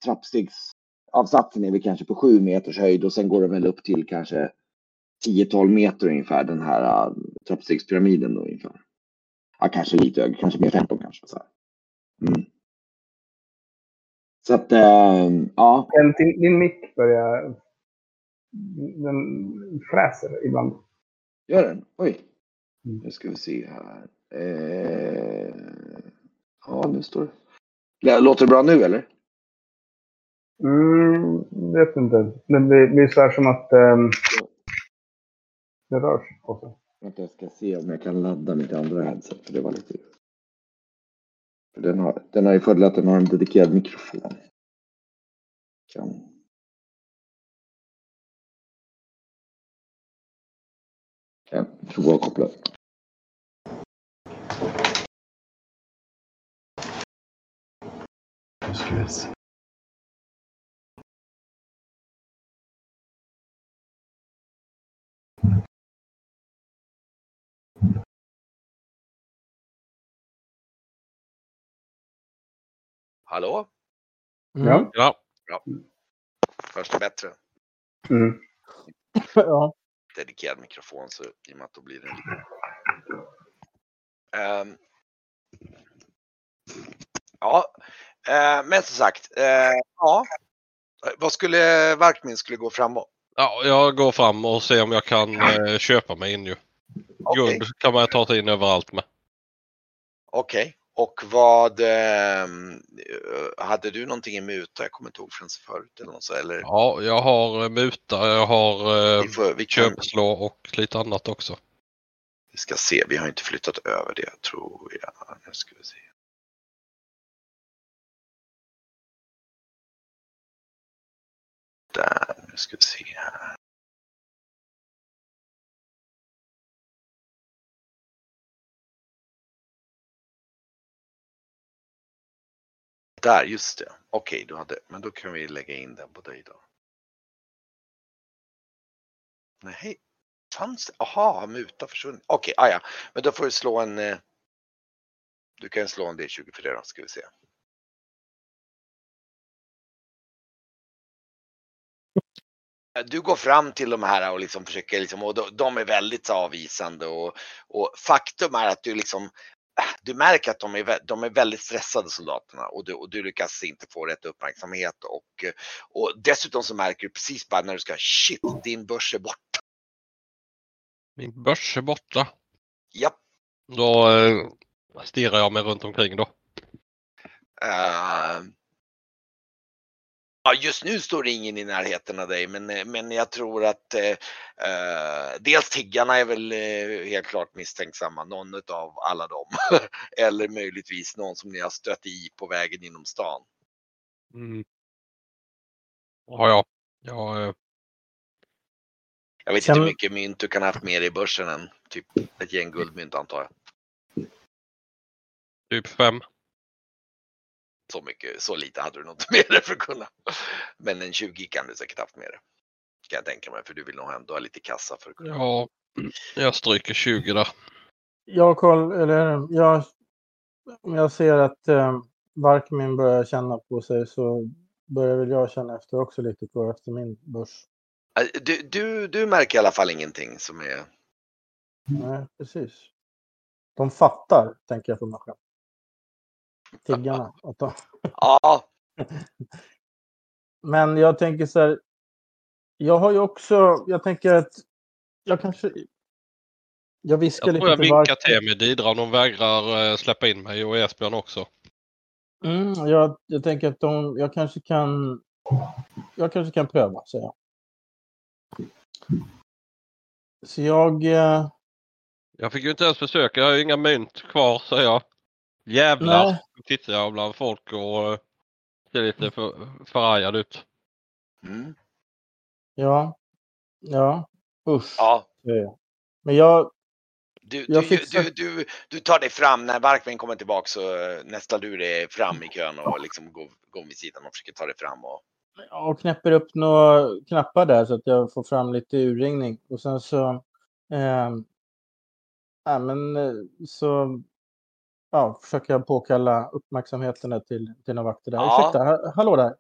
trappstegsavsatsen är väl kanske på sju meters höjd och sen går den väl upp till kanske 10-12 meter ungefär den här uh, trappstegspyramiden då ungefär. Ja, kanske lite högre, kanske mer 15 kanske. Så, här. Mm så att, eh, ja. Din, din mick börjar... Den fräser ibland. Gör den? Oj. Mm. Nu ska vi se här. Eh... Ja, nu står det. Låter det bra nu eller? Mm, vet inte. Det blir, blir så här som att ehm, det rör sig. Vänta, jag ska se om jag kan ladda mitt andra headset. För det var lite... För den, har, den har ju fördel att den har en dedikerad mikrofon. Kan... Jag provar att koppla. Nu ska vi se. Hallå? Mm. Ja. Ja. Först är bättre. Mm. ja. Dedikerad mikrofon så i och med att då blir det. Ehm. ja, eh, men som sagt. eh, ja. Vad skulle Varkmin skulle gå framåt? ja, jag går fram och ser om jag kan eh, köpa mig in ju. Okej, Guld kan man ta sig in överallt med. okej. Och vad eh, hade du någonting i muta? Jag kommer inte ihåg från förut eller något så, eller? Ja, jag har eh, muta, jag har eh, Vi, får, vi kan, köpslå och lite annat också. vi ska se, vi har inte flyttat över det tror jag. Nu ska vi se. Där, nu ska vi se här. Där, just det. Okej, du hade, men då kan vi lägga in den på dig då. Nej, fanns det? Aha, har muta försvunnit? Okej, ah, ja. Men då får du slå en... eh, Du kan slå en D20 för det då, ska vi se. du går fram till de här och liksom försöker liksom, och de, är väldigt avvisande och, och faktum är att du liksom du märker att de är, de är väldigt stressade soldaterna och du, och du lyckas inte få rätt uppmärksamhet och, och dessutom så märker du precis bara när du ska shit din börs är borta. Min börs är borta. Japp. Då eh, stirrar jag mig runt omkring då. Eh, ja, just nu står det ingen i närheten av dig, men, eh, men jag tror att eh, eh, dels tiggarna är väl eh, helt klart misstänksamma, någon av alla dem. Eller möjligtvis någon som ni har stött i på vägen inom stan. Mm. Ja, ja. ja eh, Jag vet Sen- inte hur mycket mynt du kan ha haft med dig i börsen än typ ett gäng guldmynt antar jag. typ fem. Så mycket, så lite hade du nog inte med dig för att kunna. Men en 20 kan du säkert haft med dig. Kan jag tänka mig, för du vill nog ändå ha lite kassa för att kunna. Ja, jag stryker 20 där. Jag koll, eller jag, om jag ser att eh, Varkmin börjar känna på sig så börjar väl jag känna efter också lite på efter min börs. Äh, Du, du, du märker i alla fall ingenting som är... Nej, precis. De fattar, tänker jag för mig själv. Tiggarna. Ja, Men jag tänker så här. Jag har ju också, jag tänker att jag kanske... Jag viskar Jag lite tror jag vinkar till med Didra om de vägrar eh, släppa in mig och Esbjörn också. Mm, jag, jag tänker att de, jag kanske kan... Jag kanske kan pröva, säger jag. Så jag... Eh, Jag fick ju inte ens försöka, jag har ju inga mynt kvar säger jag. Jävlar! nej, tittar jag bland folk och eh, ser lite för, förargad ut. mm. ja. Ja. Usch, ja. Men jag... Du, Jag du, fixar- du, du, du tar dig fram när Barkmin kommer tillbaka så eh, nästlar du dig fram i kön och liksom går, går vid sidan och försöker ta dig fram. Och, och knäpper upp några knappar där så att jag får fram lite urringning. Och sen så... Eh, ja, men eh, så... Ja, försöker jag påkalla uppmärksamheten till, några vakter där. Ja. Ursäkta, ha, hallå där.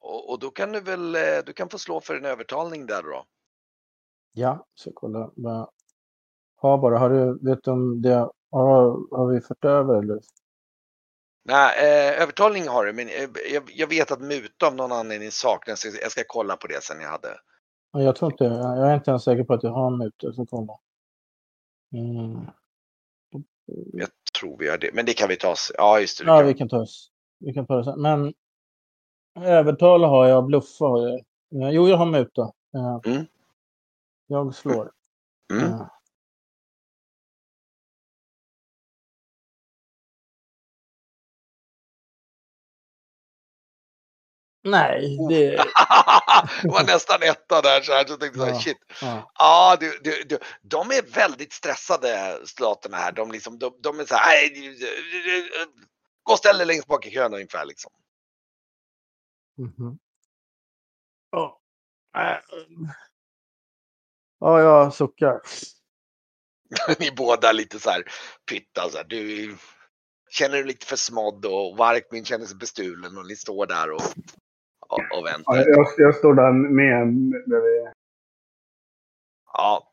och, och då kan du väl, eh, du kan få slå för en övertalning där då. Ja, så kolla vad jag har bara. Har du, vet du om det har, har vi fört över eller? Nej, eh, övertalning har du, men eh, jag, jag vet att muta av någon anledning saknas. Jag ska- kolla på det sen jag hade. Ja, Jag tror inte, jag är inte ens säker på att jag har mutor. Så kolla. Mm. Jag tror vi har det, men det kan vi ta. s- Ja, just det. Ja, kan- vi kan ta oss. Vi kan ta sen. Men övertala har jag, bluffa har jag. Eh, Jo, jag har muta. Eh, Mm. Jag slår. Mm. Eh. Nej, det... det var nästan etta där så här. Så jag tänkte så här, Ja. shit. Ja. Ja, du, du, du, de är väldigt stressade staterna här. De, liksom, de, de är så här, "Nej, gå och ställ dig längst bak i kön ungefär liksom. Mhm. Ja. Äh, Ja, jag suckar. Ni båda lite så här pytta så här. Du känner dig lite för smådd och Varkmin känner sig bestulen och ni står där och, och, och Ja, väntar. jag, jag står där med bredvid. Ja.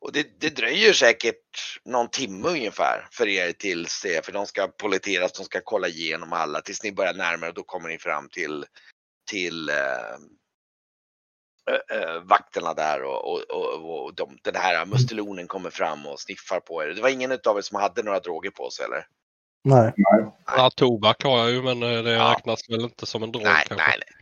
Och det, det dröjer säkert någon timme ungefär för er tills det, för de ska polletteras, de ska kolla igenom alla tills ni börjar närma er. Då kommer ni fram till, till eh, eh, vakterna där och, och, och, och de, den här mustelonen kommer fram och sniffar på er. Det var ingen av er som hade några droger på sig eller? Nej. Ja, tobak har jag ju men eh, det Ja. räknas väl inte som en drog Nej, kanske. nej, nej.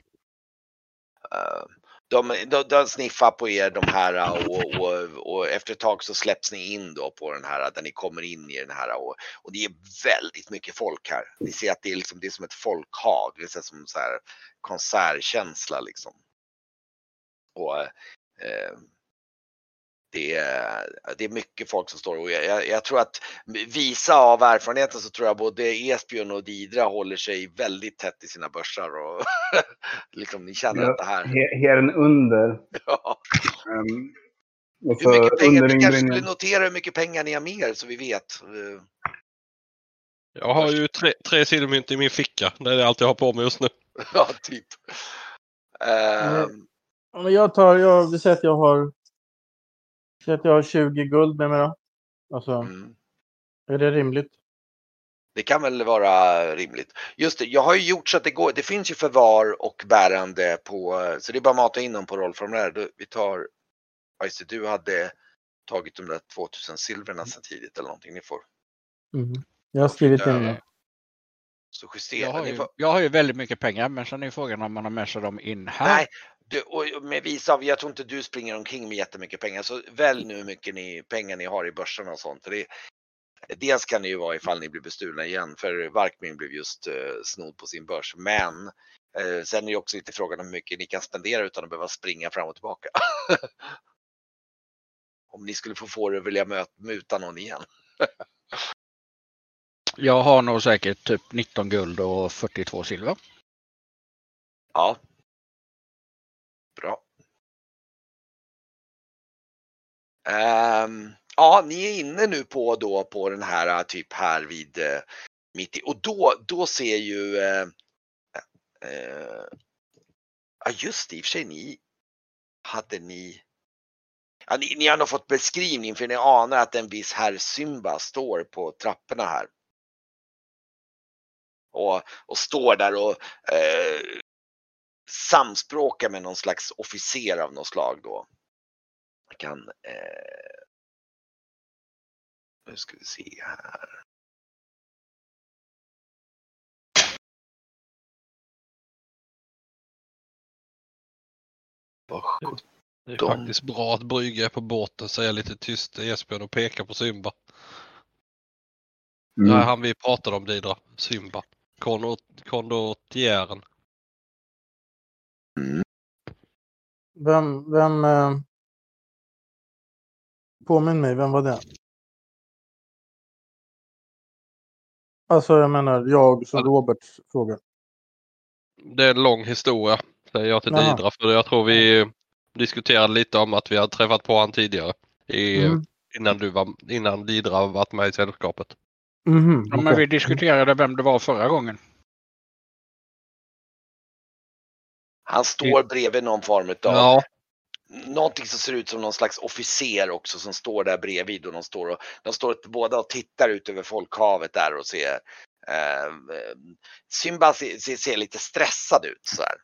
Eh, de, de, de sniffar på er de här och, och, och efter ett tag så släpps ni in då på den här där ni kommer in i den här och, och det är väldigt mycket folk här. Ni ser att det är, liksom, det är som ett folkhav, det är som så här konsertkänsla liksom. Och eh, det, är, det är mycket folk som står och jag, jag, jag tror att visa av erfarenheten så tror jag både Esbjörn och Didra håller sig väldigt tätt i sina börsar och liksom ni känner Ja. att det här. Herren under. Ja. Um, Hur mycket pengar, vi kanske skulle notera hur mycket pengar ni har mer så vi vet. Eh, Jag har ju tre, tre silvermynt i min ficka. Det är allt jag har på mig just nu. Ja, typ. Men jag tar, jag vill säga att jag har, säg att jag har 20 guld med mig då. Alltså, Mm. är det rimligt? Det kan väl vara rimligt. Just det, jag har ju gjort så att det går. Det finns ju förvar och bärande på, så det är bara att mata in dem på rollformulär. Du- Vi tar, just det, du hade tagit de där 2000 silverna sen tidigt eller någonting. Ni får Mhm. Jag har skrivit in det. så justera. Jag har, ju, jag har ju väldigt mycket pengar men sen är frågan om man har med sig dem in här. nej, du, och med visa av, jag tror inte du springer omkring med jättemycket pengar. Så välj nu hur mycket ni, pengar ni har i börsen och sånt. Det, dels kan det ju vara ifall ni blir bestulna igen, för Varkmin blev just eh, snodd på sin börs. Men eh, sen är det också lite frågan om hur mycket ni kan spendera utan att behöva springa fram och tillbaka. om ni skulle få få det vilja möta, muta någon igen. Jag har nog säkert typ 19 guld och 42 silver. Ja. Bra. Um, ja, ni är inne nu på då på den här äh, typ här vid eh, mitt i och då, då ser ju eh, eh, Ja just det, i och för sig ni hade ni Ja, ni, ni har nog fått beskrivning för ni anar att en viss herr Symba står på trapporna här. Och, och står där och eh, samspråkar med någon slags officer av något slag då. Jag kan... Eh, nu ska vi se här. Vad sjutton. Det är faktiskt bra att Brygge är på båten, säger lite tyst till Esbjörn och pekar på Symba. Mm. Det är han vi pratade om Didra. Symba. Kondotjären. Mm. Vem, vem... Eh, påminn mig, vem var det? Alltså jag menar, jag som. Roberts fråga. Det är en lång historia, säger jag till Jaha. Didra. För jag tror vi diskuterade lite om att vi hade träffat på han tidigare. I, Mm. innan, du var, innan Didra varit med i sällskapet. Mhm, Ja, men vi diskuterade vem det var förra gången. Han står bredvid någon form av Ja, någonting som ser ut som någon slags officer också som står där bredvid och de står och de står båda och tittar ut över folkhavet där och ser eh, Simba ser, ser, ser lite stressad ut så här.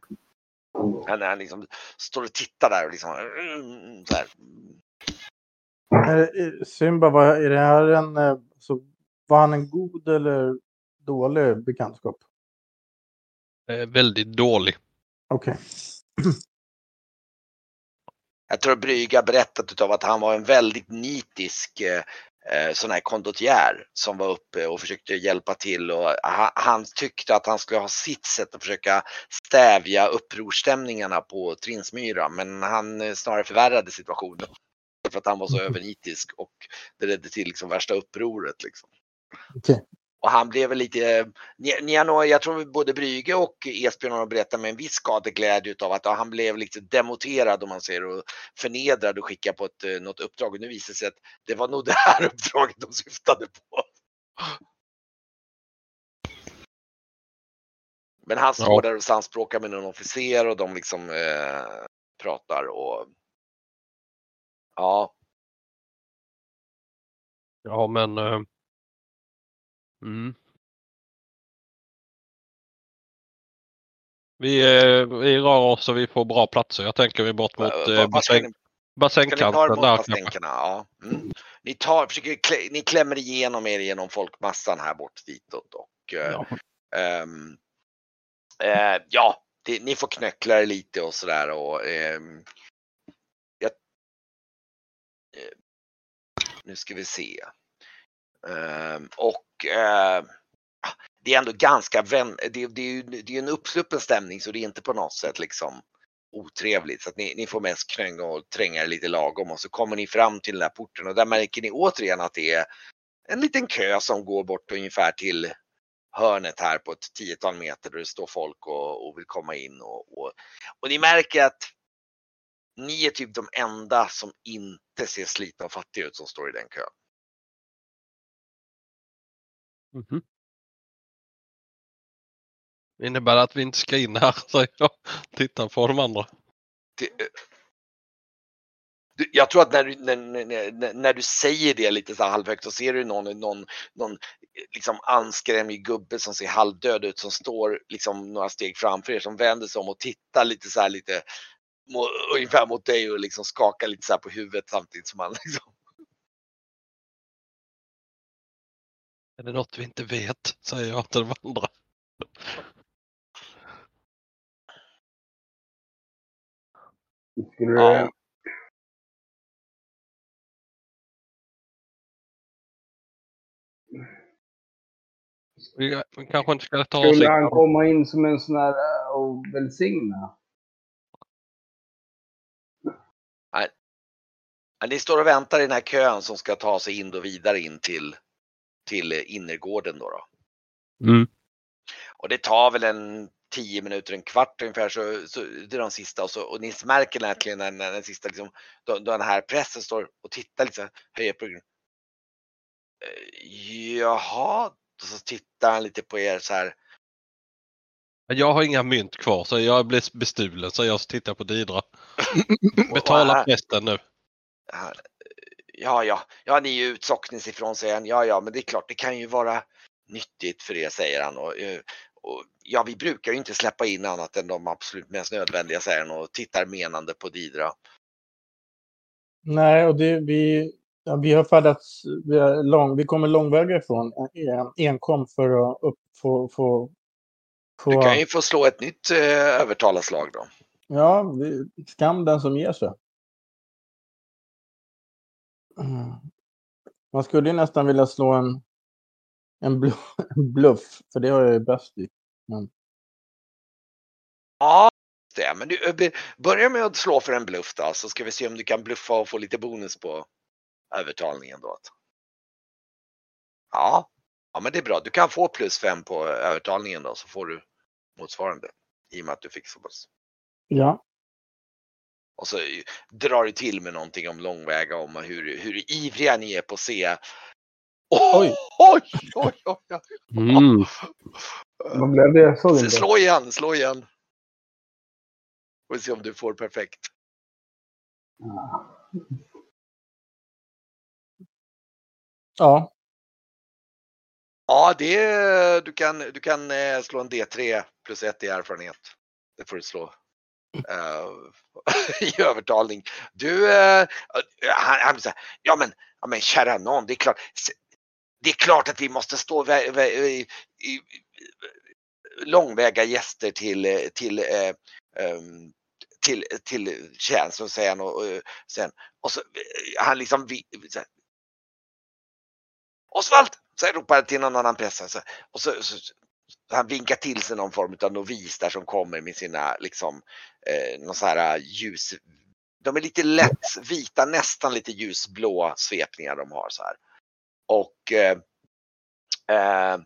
Han, han liksom står och tittar där och liksom så här. Är- är- Simba, var, är det här en... eh, Så, var han en god eller dålig bekantskap? eh, väldigt dålig. Okej. Jag tror Brygga berättat utav att han var en väldigt nitisk eh, eh, sån här kondotjär som var uppe och försökte hjälpa till och han, han tyckte att han skulle ha sitt sätt att försöka stävja upprorstämningarna på Trinsmyra men han eh, snarare förvärrade situationen. För att han var så övernitisk och det ledde till liksom värsta upproret liksom. Okej. Och han blev väl lite, ni, ni har nog, jag tror både Brygge och Esbjörn har berättat med en viss skadeglädje utav att han blev lite demoterad om man säger och förnedrad och skickad på ett, eh, något uppdrag. Och nu visar det sig att det var nog det här uppdraget de syftade på. Men han står Ja. där och samspråkar med någon officer och de liksom eh, pratar och ja, Ja, men... eh, mm. Vi, eh, vi rör oss och vi får bra platser. Jag tänker vi bort mot eh, bassäng, bassängkanten där? Ja. Mm. Ni, tar, försöker, klä, ni klämmer igenom er genom folkmassan här bort ditåt och eh, Ja. eh, ja, det, ni får knöckla er lite och sådär och jag, eh, nu ska vi se. Ehm, och eh, det är ändå ganska vän, det, det är ju det är en uppsluppen stämning så det är inte på något sätt liksom otrevligt. Så att ni, ni får mest knöng och tränga er lite lagom och så kommer ni fram till den där porten och där märker ni återigen att det är en liten kö som går bort ungefär till hörnet här på ett tiotal meter där det står folk och, och vill komma in och, och, och ni märker att ni är typ de enda som inte ser slitna och fattiga ut som står i den kön. Mhm. Innebär det att vi inte ska in här, säger jag. Tittar på de andra. det, du, jag tror att när du, när, när, när du säger det lite så här halvhögt så ser du någon, någon, någon liksom anskrämlig gubbe som ser halvdöd ut som står liksom några steg framför er som vänder sig om och tittar lite så här lite ungefär mot dig och liksom skakar lite så här på huvudet samtidigt som han liksom. Är det något vi inte vet? Säger jag till de andra. Skulle du... Ja. Vi, vi kanske inte ska ta oss Skulle han komma in som en sån här äh, och välsigna? Ja, Ni står och väntar i den här kön som ska ta sig in då vidare in till, till innergården då. då. Mm. Och det tar väl en 10 minuter, en kvart ungefär så, så det är de sista och, så, och ni märker verkligen när, när den sista liksom, då, då den här pressen står och tittar här, höjer på. Eh, Jaha, och så tittar han lite på er så här. Jag har inga mynt kvar så jag blir bestulen så jag tittar på Didra. Betala prästen nu. Ja, ja, ja, ni är ju utsockningsifrån säger han. Ja, ja, men det är klart, det kan ju vara nyttigt för er säger han. Och, eh, och, ja, vi brukar ju inte släppa in annat än de absolut mest nödvändiga säger han och tittar menande på Didra. Nej, och det, vi, ja, vi har färdats, vi, är lång, vi kommer långväga ifrån en, enkom för att upp, få, få, få Du kan ju få slå ett nytt eh, övertalarslag då. ja, vi, skam den som ger sig. Mm. Man skulle ju nästan vilja slå en, en, bluff, en bluff, för det har jag ju bäst i. Ja, det. Men du, eh, börja med att slå för en bluff då, så ska vi se om du kan bluffa och få lite bonus på övertalningen då. Ja, ja men det är bra. Du kan få plus fem på övertalningen då, så får du motsvarande i och med att du fick så pass. Ja, Och så drar du till med någonting om långväga, om hur, hur ivriga ni är på att se. Oj. oj, oj, oj, oj. Mm. Vad blev det? Såg Så. Slå igen, slå igen. Och se om du får perfekt. ja, Ja, det är, du kan, du kan eh, slå en D3 plus 1 i erfarenhet. Det får du slå. Eh, I övertalning. Du, uh, han, han säger, ja men, ja men kära nån, det är klart. Det är klart att vi måste stå vä- vä- i, i, långväga gäster till, till, ehm, till, till tjänst och säger han och, och sen och så han liksom vi, så här, Osvald! Så jag ropade till någon annan präst. Så, och så, så, så han vinkar till sig någon form av novis där som kommer med sina liksom eh, någon så här eh, ljus. De är lite lätt vita, nästan lite ljusblå svepningar de har så här. Och eh, eh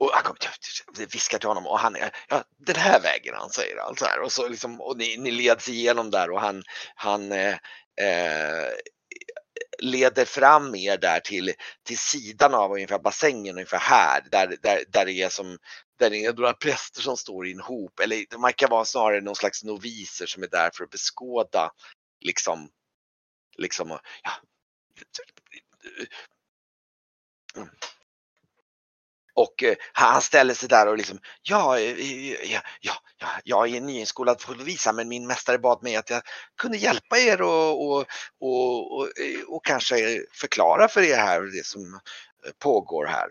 och han kommer viskar till honom och han, är, ja den här vägen han säger allt så här och så liksom och ni, ni leds igenom där och han, han eh, eh, leder fram er där till, till sidan av ungefär bassängen ungefär här där, där, där det är som där det är några präster som står i en hop eller det verkar vara snarare någon slags noviser som är där för att beskåda liksom liksom ja, och eh, han ställer sig där och liksom, ja, eh, eh, ja, ja, ja jag är nyinskolad polis men min mästare bad mig att jag kunde hjälpa er och, och, och, och, eh, och kanske förklara för er här det som pågår här.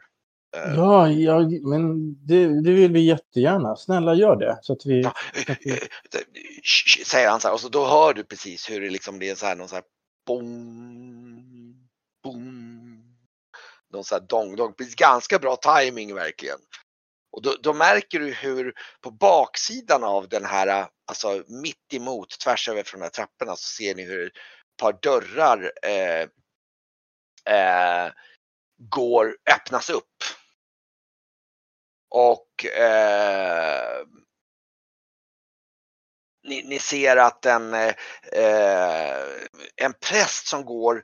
Eh, ja, ja men det, det vill vi jättegärna. Snälla gör det. Så att vi... Ja, eh, eh, sh- sh- säger han så här och så då hör du precis hur det liksom det är så här någon så här boom, boom. Någon så här dong, dong. Ganska bra timing verkligen. Och då, då märker du hur på baksidan av den här, alltså mitt emot tvärs över från de här trapporna så ser ni hur ett par dörrar eh, eh, går, öppnas upp. Och eh, ni, ni ser att en, eh, en präst som går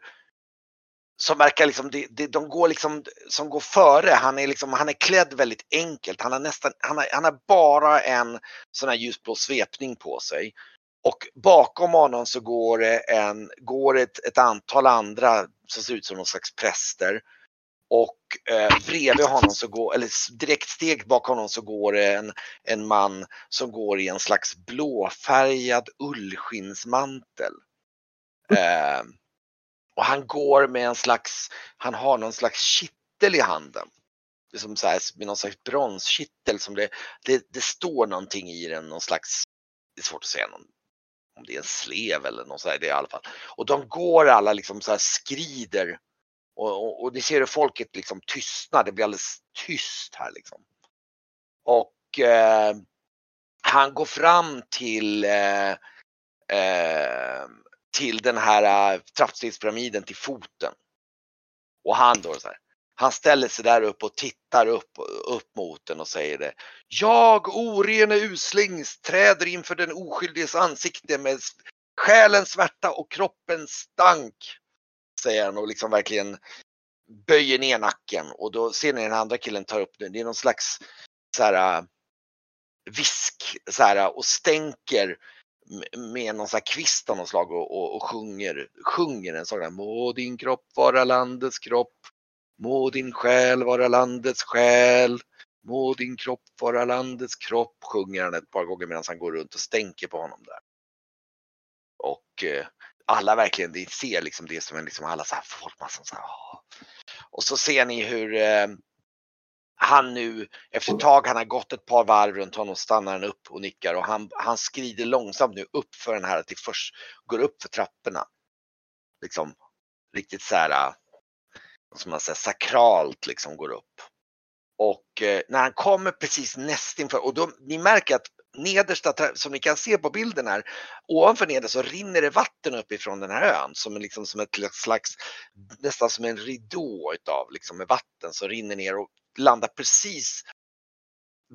som verkar liksom, de, de går liksom, som går före, han är liksom, han är klädd väldigt enkelt. Han har nästan, han har, han har bara en sån här ljusblå svepning på sig. Och bakom honom så går det, en, går ett, ett antal andra som ser ut som någon slags präster. Och eh, bredvid honom så går, eller direkt steg bakom honom så går det en, en man som går i en slags blåfärgad ullskinnsmantel. Eh, och han går med en slags, han har någon slags kittel i handen. Som så här, med någon slags bronskittel som det, det, det står någonting i den, någon slags, det är svårt att säga någon, om det är en slev eller något sådär, det är i alla fall. Och de går alla liksom så här skrider och, och, och ni ser hur folket liksom tystnar, det blir alldeles tyst här liksom. Och eh, han går fram till eh, eh, till den här eh, trappstegspyramiden till foten. Och han då så här, han ställer sig där upp och tittar upp, upp mot den och säger det. Jag, orene usling, träder inför den oskyldiges ansikte med själens svärta och kroppens stank. Säger han och liksom verkligen böjer ner nacken och då ser ni den andra killen tar upp det. Det är någon slags så här äh, visk så här, äh, och stänker med någon sån här kvist av något slag och, och, och sjunger, sjunger en sån där Må din kropp vara landets kropp. Må din själ vara landets själ. Må din kropp vara landets kropp, sjunger han ett par gånger medan han går runt och stänker på honom där. Och eh, alla verkligen, ni ser liksom det som en, liksom alla så här folkmassan så här, Och så ser ni hur eh, han nu, efter ett tag, han har gått ett par varv runt honom, stannar han upp och nickar och han, han skrider långsamt nu upp för den här, till först går upp för trapporna. Liksom riktigt så här, eh, som man säger, sakralt liksom går upp. Och eh, när han kommer precis nästinför, och då, ni märker att nedersta, som ni kan se på bilden här, ovanför neder så rinner det vatten uppifrån den här ön som, liksom, som ett slags, nästan som en ridå utav liksom, med vatten som rinner ner och landar precis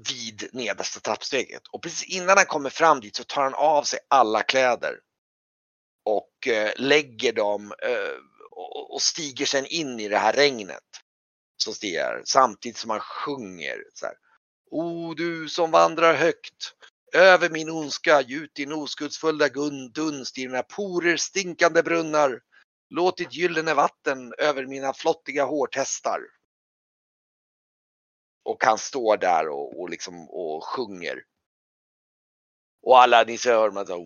vid nedersta trappsteget. Och precis innan han kommer fram dit så tar han av sig alla kläder. Och eh, lägger dem eh, och, och stiger sen in i det här regnet. Som stiger samtidigt som han sjunger så här. O du som vandrar högt över min ondska, gjut din oskuldsfulla dunst i dina porer stinkande brunnar. Låt ditt gyllene vatten över mina flottiga hårtestar. Och han står där och, och liksom och sjunger. Och alla, ni ser hör man så,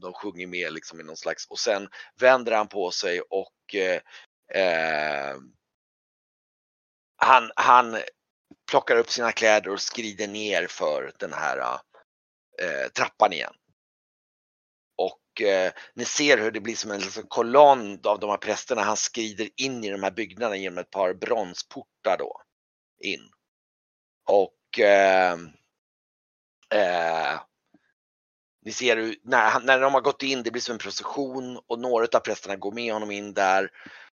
de sjunger med liksom i någon slags och sen vänder han på sig och eh, eh, han, han plockar upp sina kläder och skrider ner för den här eh, trappan igen. Och eh, ni ser hur det blir som en liksom, kolonn av de här prästerna. Han skrider in i de här byggnaderna genom ett par bronsportar då in. Och eh, eh, ni ser hur, när, när de har gått in, det blir som en procession och några av prästerna går med honom in där.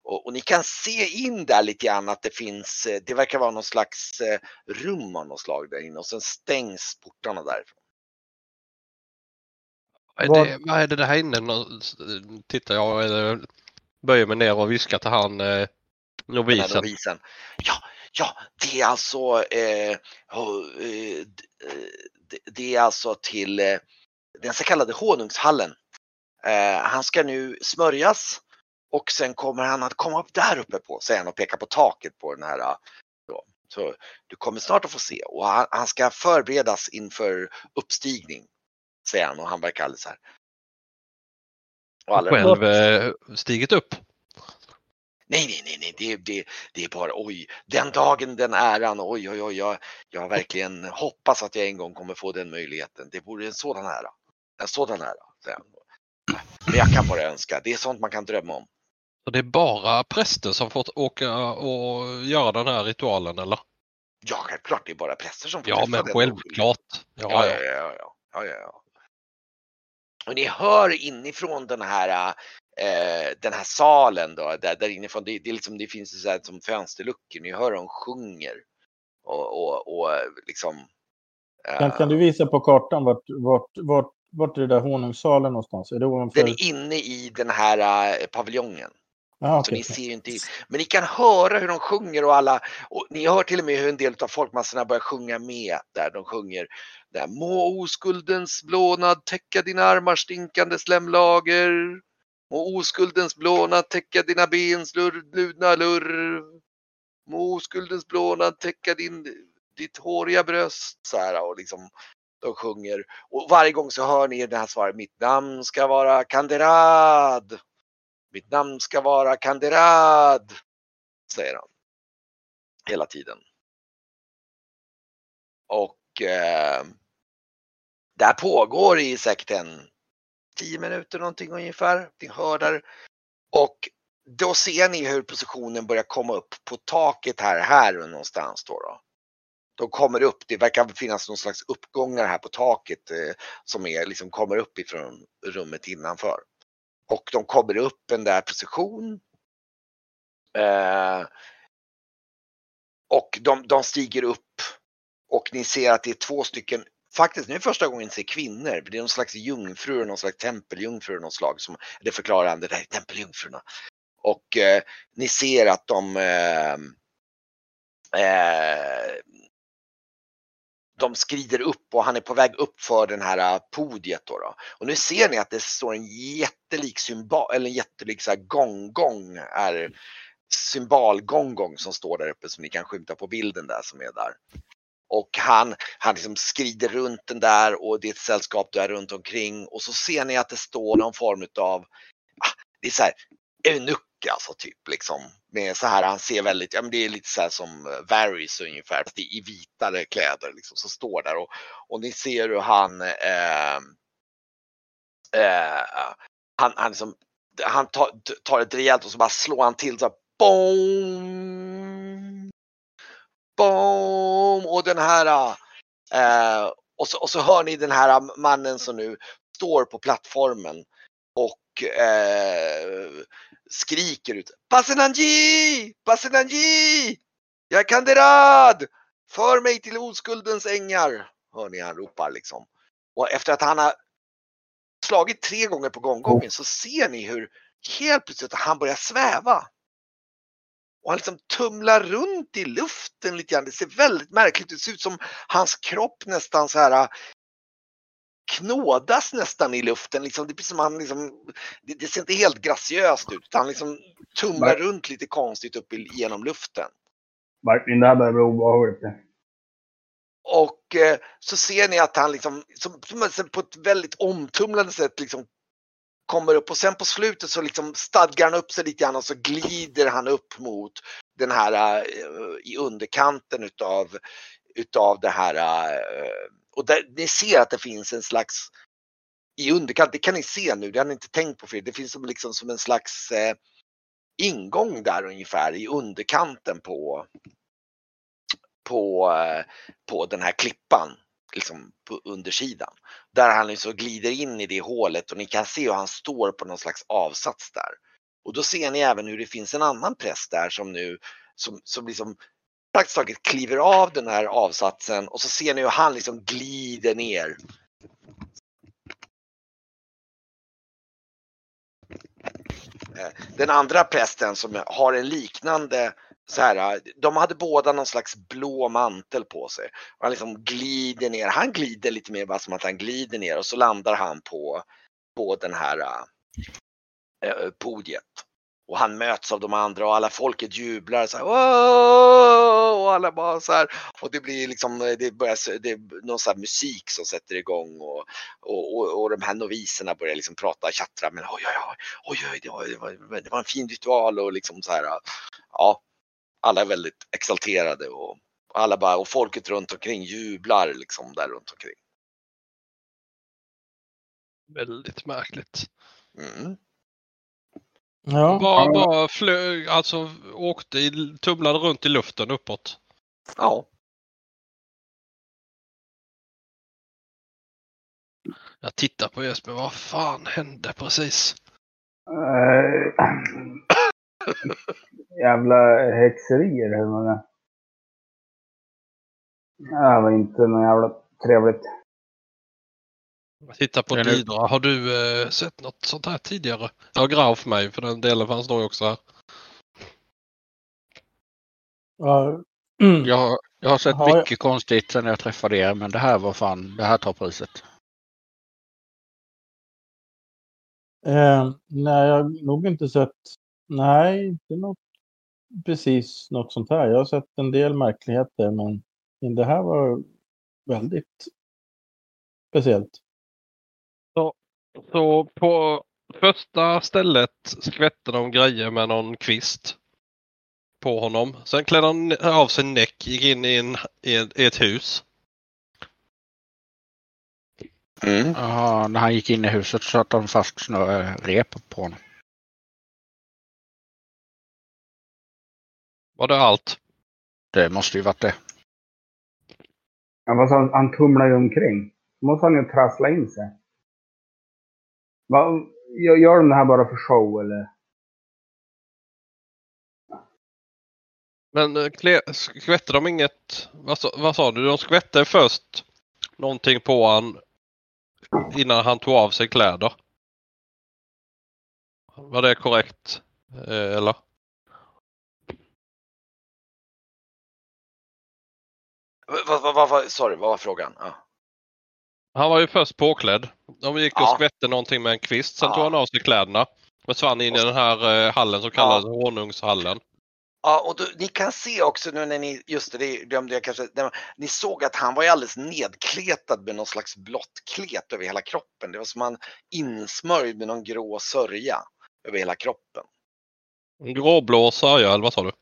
Och, och, ni kan se in där lite grann att det finns, eh, det verkar vara någon slags eh, rum av något slag där inne och sen stängs portarna därifrån. Vad är det, vad är det där inne? Tittar jag, böjer mig ner och viskar till han eh, novisen. novisen. Ja, Ja, det är alltså, eh, eh, det är alltså till eh, den så kallade honungshallen. Eh, han ska nu smörjas och sen kommer han att komma upp där uppe på, säger han och pekar på taket på den här. Då. Så du kommer snart att få se och han, han ska förberedas inför uppstigning, säger han och han verkar alldeles så här. Och själv eh, stigit upp? Nej, nej, nej, nej. Det, det, det är bara oj, den dagen, den äran, oj, oj, oj, jag, jag verkligen hoppas att jag en gång kommer få den möjligheten. Det vore en sådan ära, en sådan ära. Men jag kan bara önska, det är sånt man kan drömma om. Så det är bara präster som fått åka och göra den här ritualen eller? Ja, självklart det är bara präster som får Ja, men självklart. Ja, ja, ja. ja, ja, ja, ja. Och ni hör inifrån den här eh, den här salen då, där, där inifrån, det, det, liksom, det finns så här som fönsterluckor, ni hör dem sjunger. Och, och, och liksom. Eh, kan, kan, du visa på kartan vart, vart, vart, vart är det där honungssalen någonstans? Är det ovanför? Den är inne i den här uh, paviljongen. Ja, Så okej. ni ser ju inte in. Men ni kan höra hur de sjunger och alla, och ni hör till och med hur en del av folkmassorna börjar sjunga med där de sjunger. Där, Må oskuldens blånad täcka dina armar stinkande slemlager. Må oskuldens blånad täcka dina bens lur- ludna lurr. Må oskuldens blånad täcka din, ditt håriga bröst. Så här, och liksom, de sjunger. Och varje gång så hör ni det här svaret. Mitt namn ska vara Kanderad. Mitt namn ska vara Kanderad. Säger han. Hela tiden. Och eh, där pågår i säkert en 10 minuter någonting ungefär. Ni hör där. Och då ser ni hur positionen börjar komma upp på taket här, här någonstans då. då. De kommer upp, det verkar finnas någon slags uppgångar här på taket eh, som är, liksom kommer upp ifrån rummet innanför. Och de kommer upp en där position. Eh, och de, de stiger upp och ni ser att det är två stycken, faktiskt nu är första gången ni ser kvinnor, det är någon slags jungfrur, någon slags tempeljungfrur av något slag, som, det förklarar han, det där är tempeljungfrurna. Och eh, ni ser att de eh, eh, de skrider upp och han är på väg upp för den här eh, podiet då. då. Och nu ser ni att det står en jättelik symbol, eller en jättelik så här gong-gong är symbolgonggong som står där uppe som ni kan skymta på bilden där som är där. Och han, han liksom skrider runt den där och det är ett sällskap där runt omkring och så ser ni att det står någon form utav, ah, det är så här eunuck alltså typ liksom. Med så här, han ser väldigt, ja men det är lite så här som eh, Varys ungefär, fast i vitare kläder liksom, som står där och, och ni ser hur han eh, eh, han, han, liksom, han tar, tar ett rejält och så bara slår han till så här, boom, boom! Och den här eh, och, så, och så hör ni den här mannen som nu står på plattformen eh, skriker ut Passenanji! Passenanji! Jag är Kanderad! För mig till oskuldens ängar! Hör ni han ropar liksom. Och efter att han har slagit tre gånger på gånggången så ser ni hur helt plötsligt han börjar sväva. Och han liksom tumlar runt i luften lite grann. Det ser väldigt märkligt ut. Det ser ut som hans kropp nästan så här knådas nästan i luften. Liksom, det, som han liksom, det, det ser inte helt graciöst ut. Han liksom tumlar Nej. runt lite konstigt upp i, genom luften. Martin, det här börjar bli obehagligt. Och eh, så ser ni att han liksom, som, som på ett väldigt omtumlande sätt liksom kommer upp och sen på slutet så liksom stadgar han upp sig lite grann och så glider han upp mot den här eh, i underkanten utav, utav det här eh, och där, ni ser att det finns en slags i underkant, det kan ni se nu, det har ni inte tänkt på för det finns som, liksom som en slags eh, ingång där ungefär i underkanten på på, eh, på den här klippan, liksom på undersidan. Där han liksom glider in i det hålet och ni kan se hur han står på någon slags avsats där. Och då ser ni även hur det finns en annan präst där som nu som, som liksom praktiskt taget kliver av den här avsatsen och så ser ni hur han liksom glider ner. Eh, den andra prästen som har en liknande så här, eh, de hade båda någon slags blå mantel på sig. Och han liksom glider ner, han glider lite mer bara som att han glider ner och så landar han på, på den här äh, podiet. Och han möts av de andra och alla folket jublar så här, och alla bara så här. Och det blir liksom, det börjar, det är någon här musik som sätter igång och, och, och, och de här noviserna börjar liksom prata, tjattra, men oj, oj, oj, oj, oj det, var, det, var, det var en fin ritual och liksom så här, ja, alla är väldigt exalterade och alla bara, och folket runt omkring jublar liksom där runt omkring. Väldigt märkligt. Mm. Ja. Bara, bara flög, alltså åkte, i, tumlade runt i luften uppåt. Ja, Jag tittar på Jesper, vad fan hände precis? Eh, jävla häxerier eller vad det är. Det här var inte något jävla trevligt. Jag tittar på Didra. Har du eh, sett något sånt här tidigare? Ja, Grauf mig för den delen fanns nog också här. Ja, Jag, har- jag har sett Har jag- mycket konstigt sen jag träffade er, men det här var fan, det här tar priset. Eh, nej, jag har nog inte sett... Nej, inte något, precis något sånt här. Jag har sett en del märkligheter, men men det här var väldigt speciellt. Så på första stället skvätte de grejer med någon kvist på honom. Sen klädde han av sig näck, gick in i, en, i, ett, hus. Mm. Jaha, när han gick in i huset så satte de fast snö, rep på honom. Var det allt? Det måste ju varit det. Ja, han, han tumlar ju omkring. Då måste han ju trassla in sig. Va, gör, de det här bara för show eller? Men eh, skvätte de inget? Vad sa, vad sa du? De skvätte först någonting på han innan han tog av sig kläder. Var det korrekt? Eh, eller? Vad, vad, vad, sorry, vad var frågan? Ja. Han var ju först påklädd. De gick och Ja. skvätte någonting med en kvist. Sen Ja. tog han av sig kläderna. Försvann in i den här eh, hallen som kallas honungshallen. Ja, och då, ni kan se också nu när ni, just det, det glömde jag kanske, var- ni såg att han var ju alldeles nedkletad med någon slags blått klet över hela kroppen. Det var som han insmörjd med någon grå sörja över hela kroppen. En Gråblå sörja, eller vad sa du?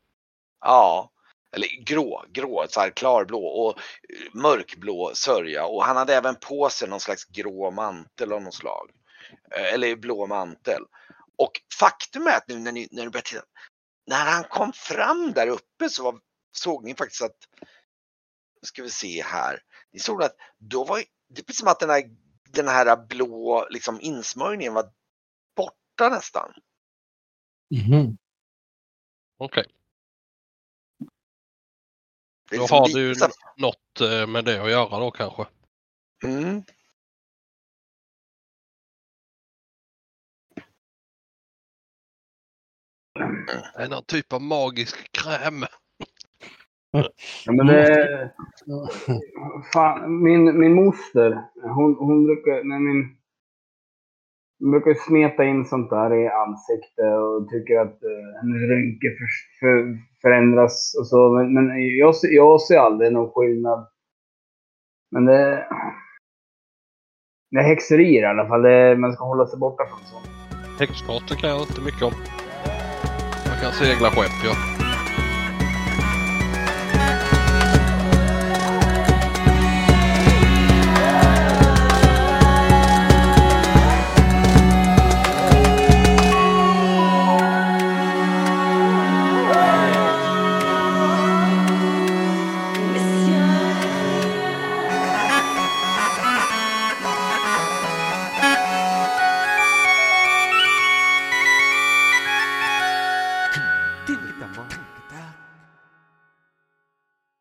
Ja, eller grå, grå, så här klarblå och eh, mörkblå sörja och han hade även på sig någon slags grå mantel av något slag. Eh, Eller blå mantel. Och faktum är att nu när, ni, när du börjar titta, när han kom fram där uppe så var, såg ni faktiskt att, nu ska vi se här, ni såg att då var det är precis som att den här, den här blå liksom insmörjningen var borta nästan. Mhm. Okej, Det Då liksom har du något eh, med det att göra då kanske. Mm. Det är någon typ av magisk kräm. Ja, men det... Fan, min, min moster, hon, hon brukar... När min, brukar smeta in sånt där i ansiktet och tycker att uh, hennes rynkor för, för, förändras och så. Men, men jag, ser- jag ser aldrig någon skillnad. Men det... Det är häxerier i alla fall. Det, man ska hålla sig borta från sånt. Häxkartor kan jag inte mycket om. Man kan segla skepp ja.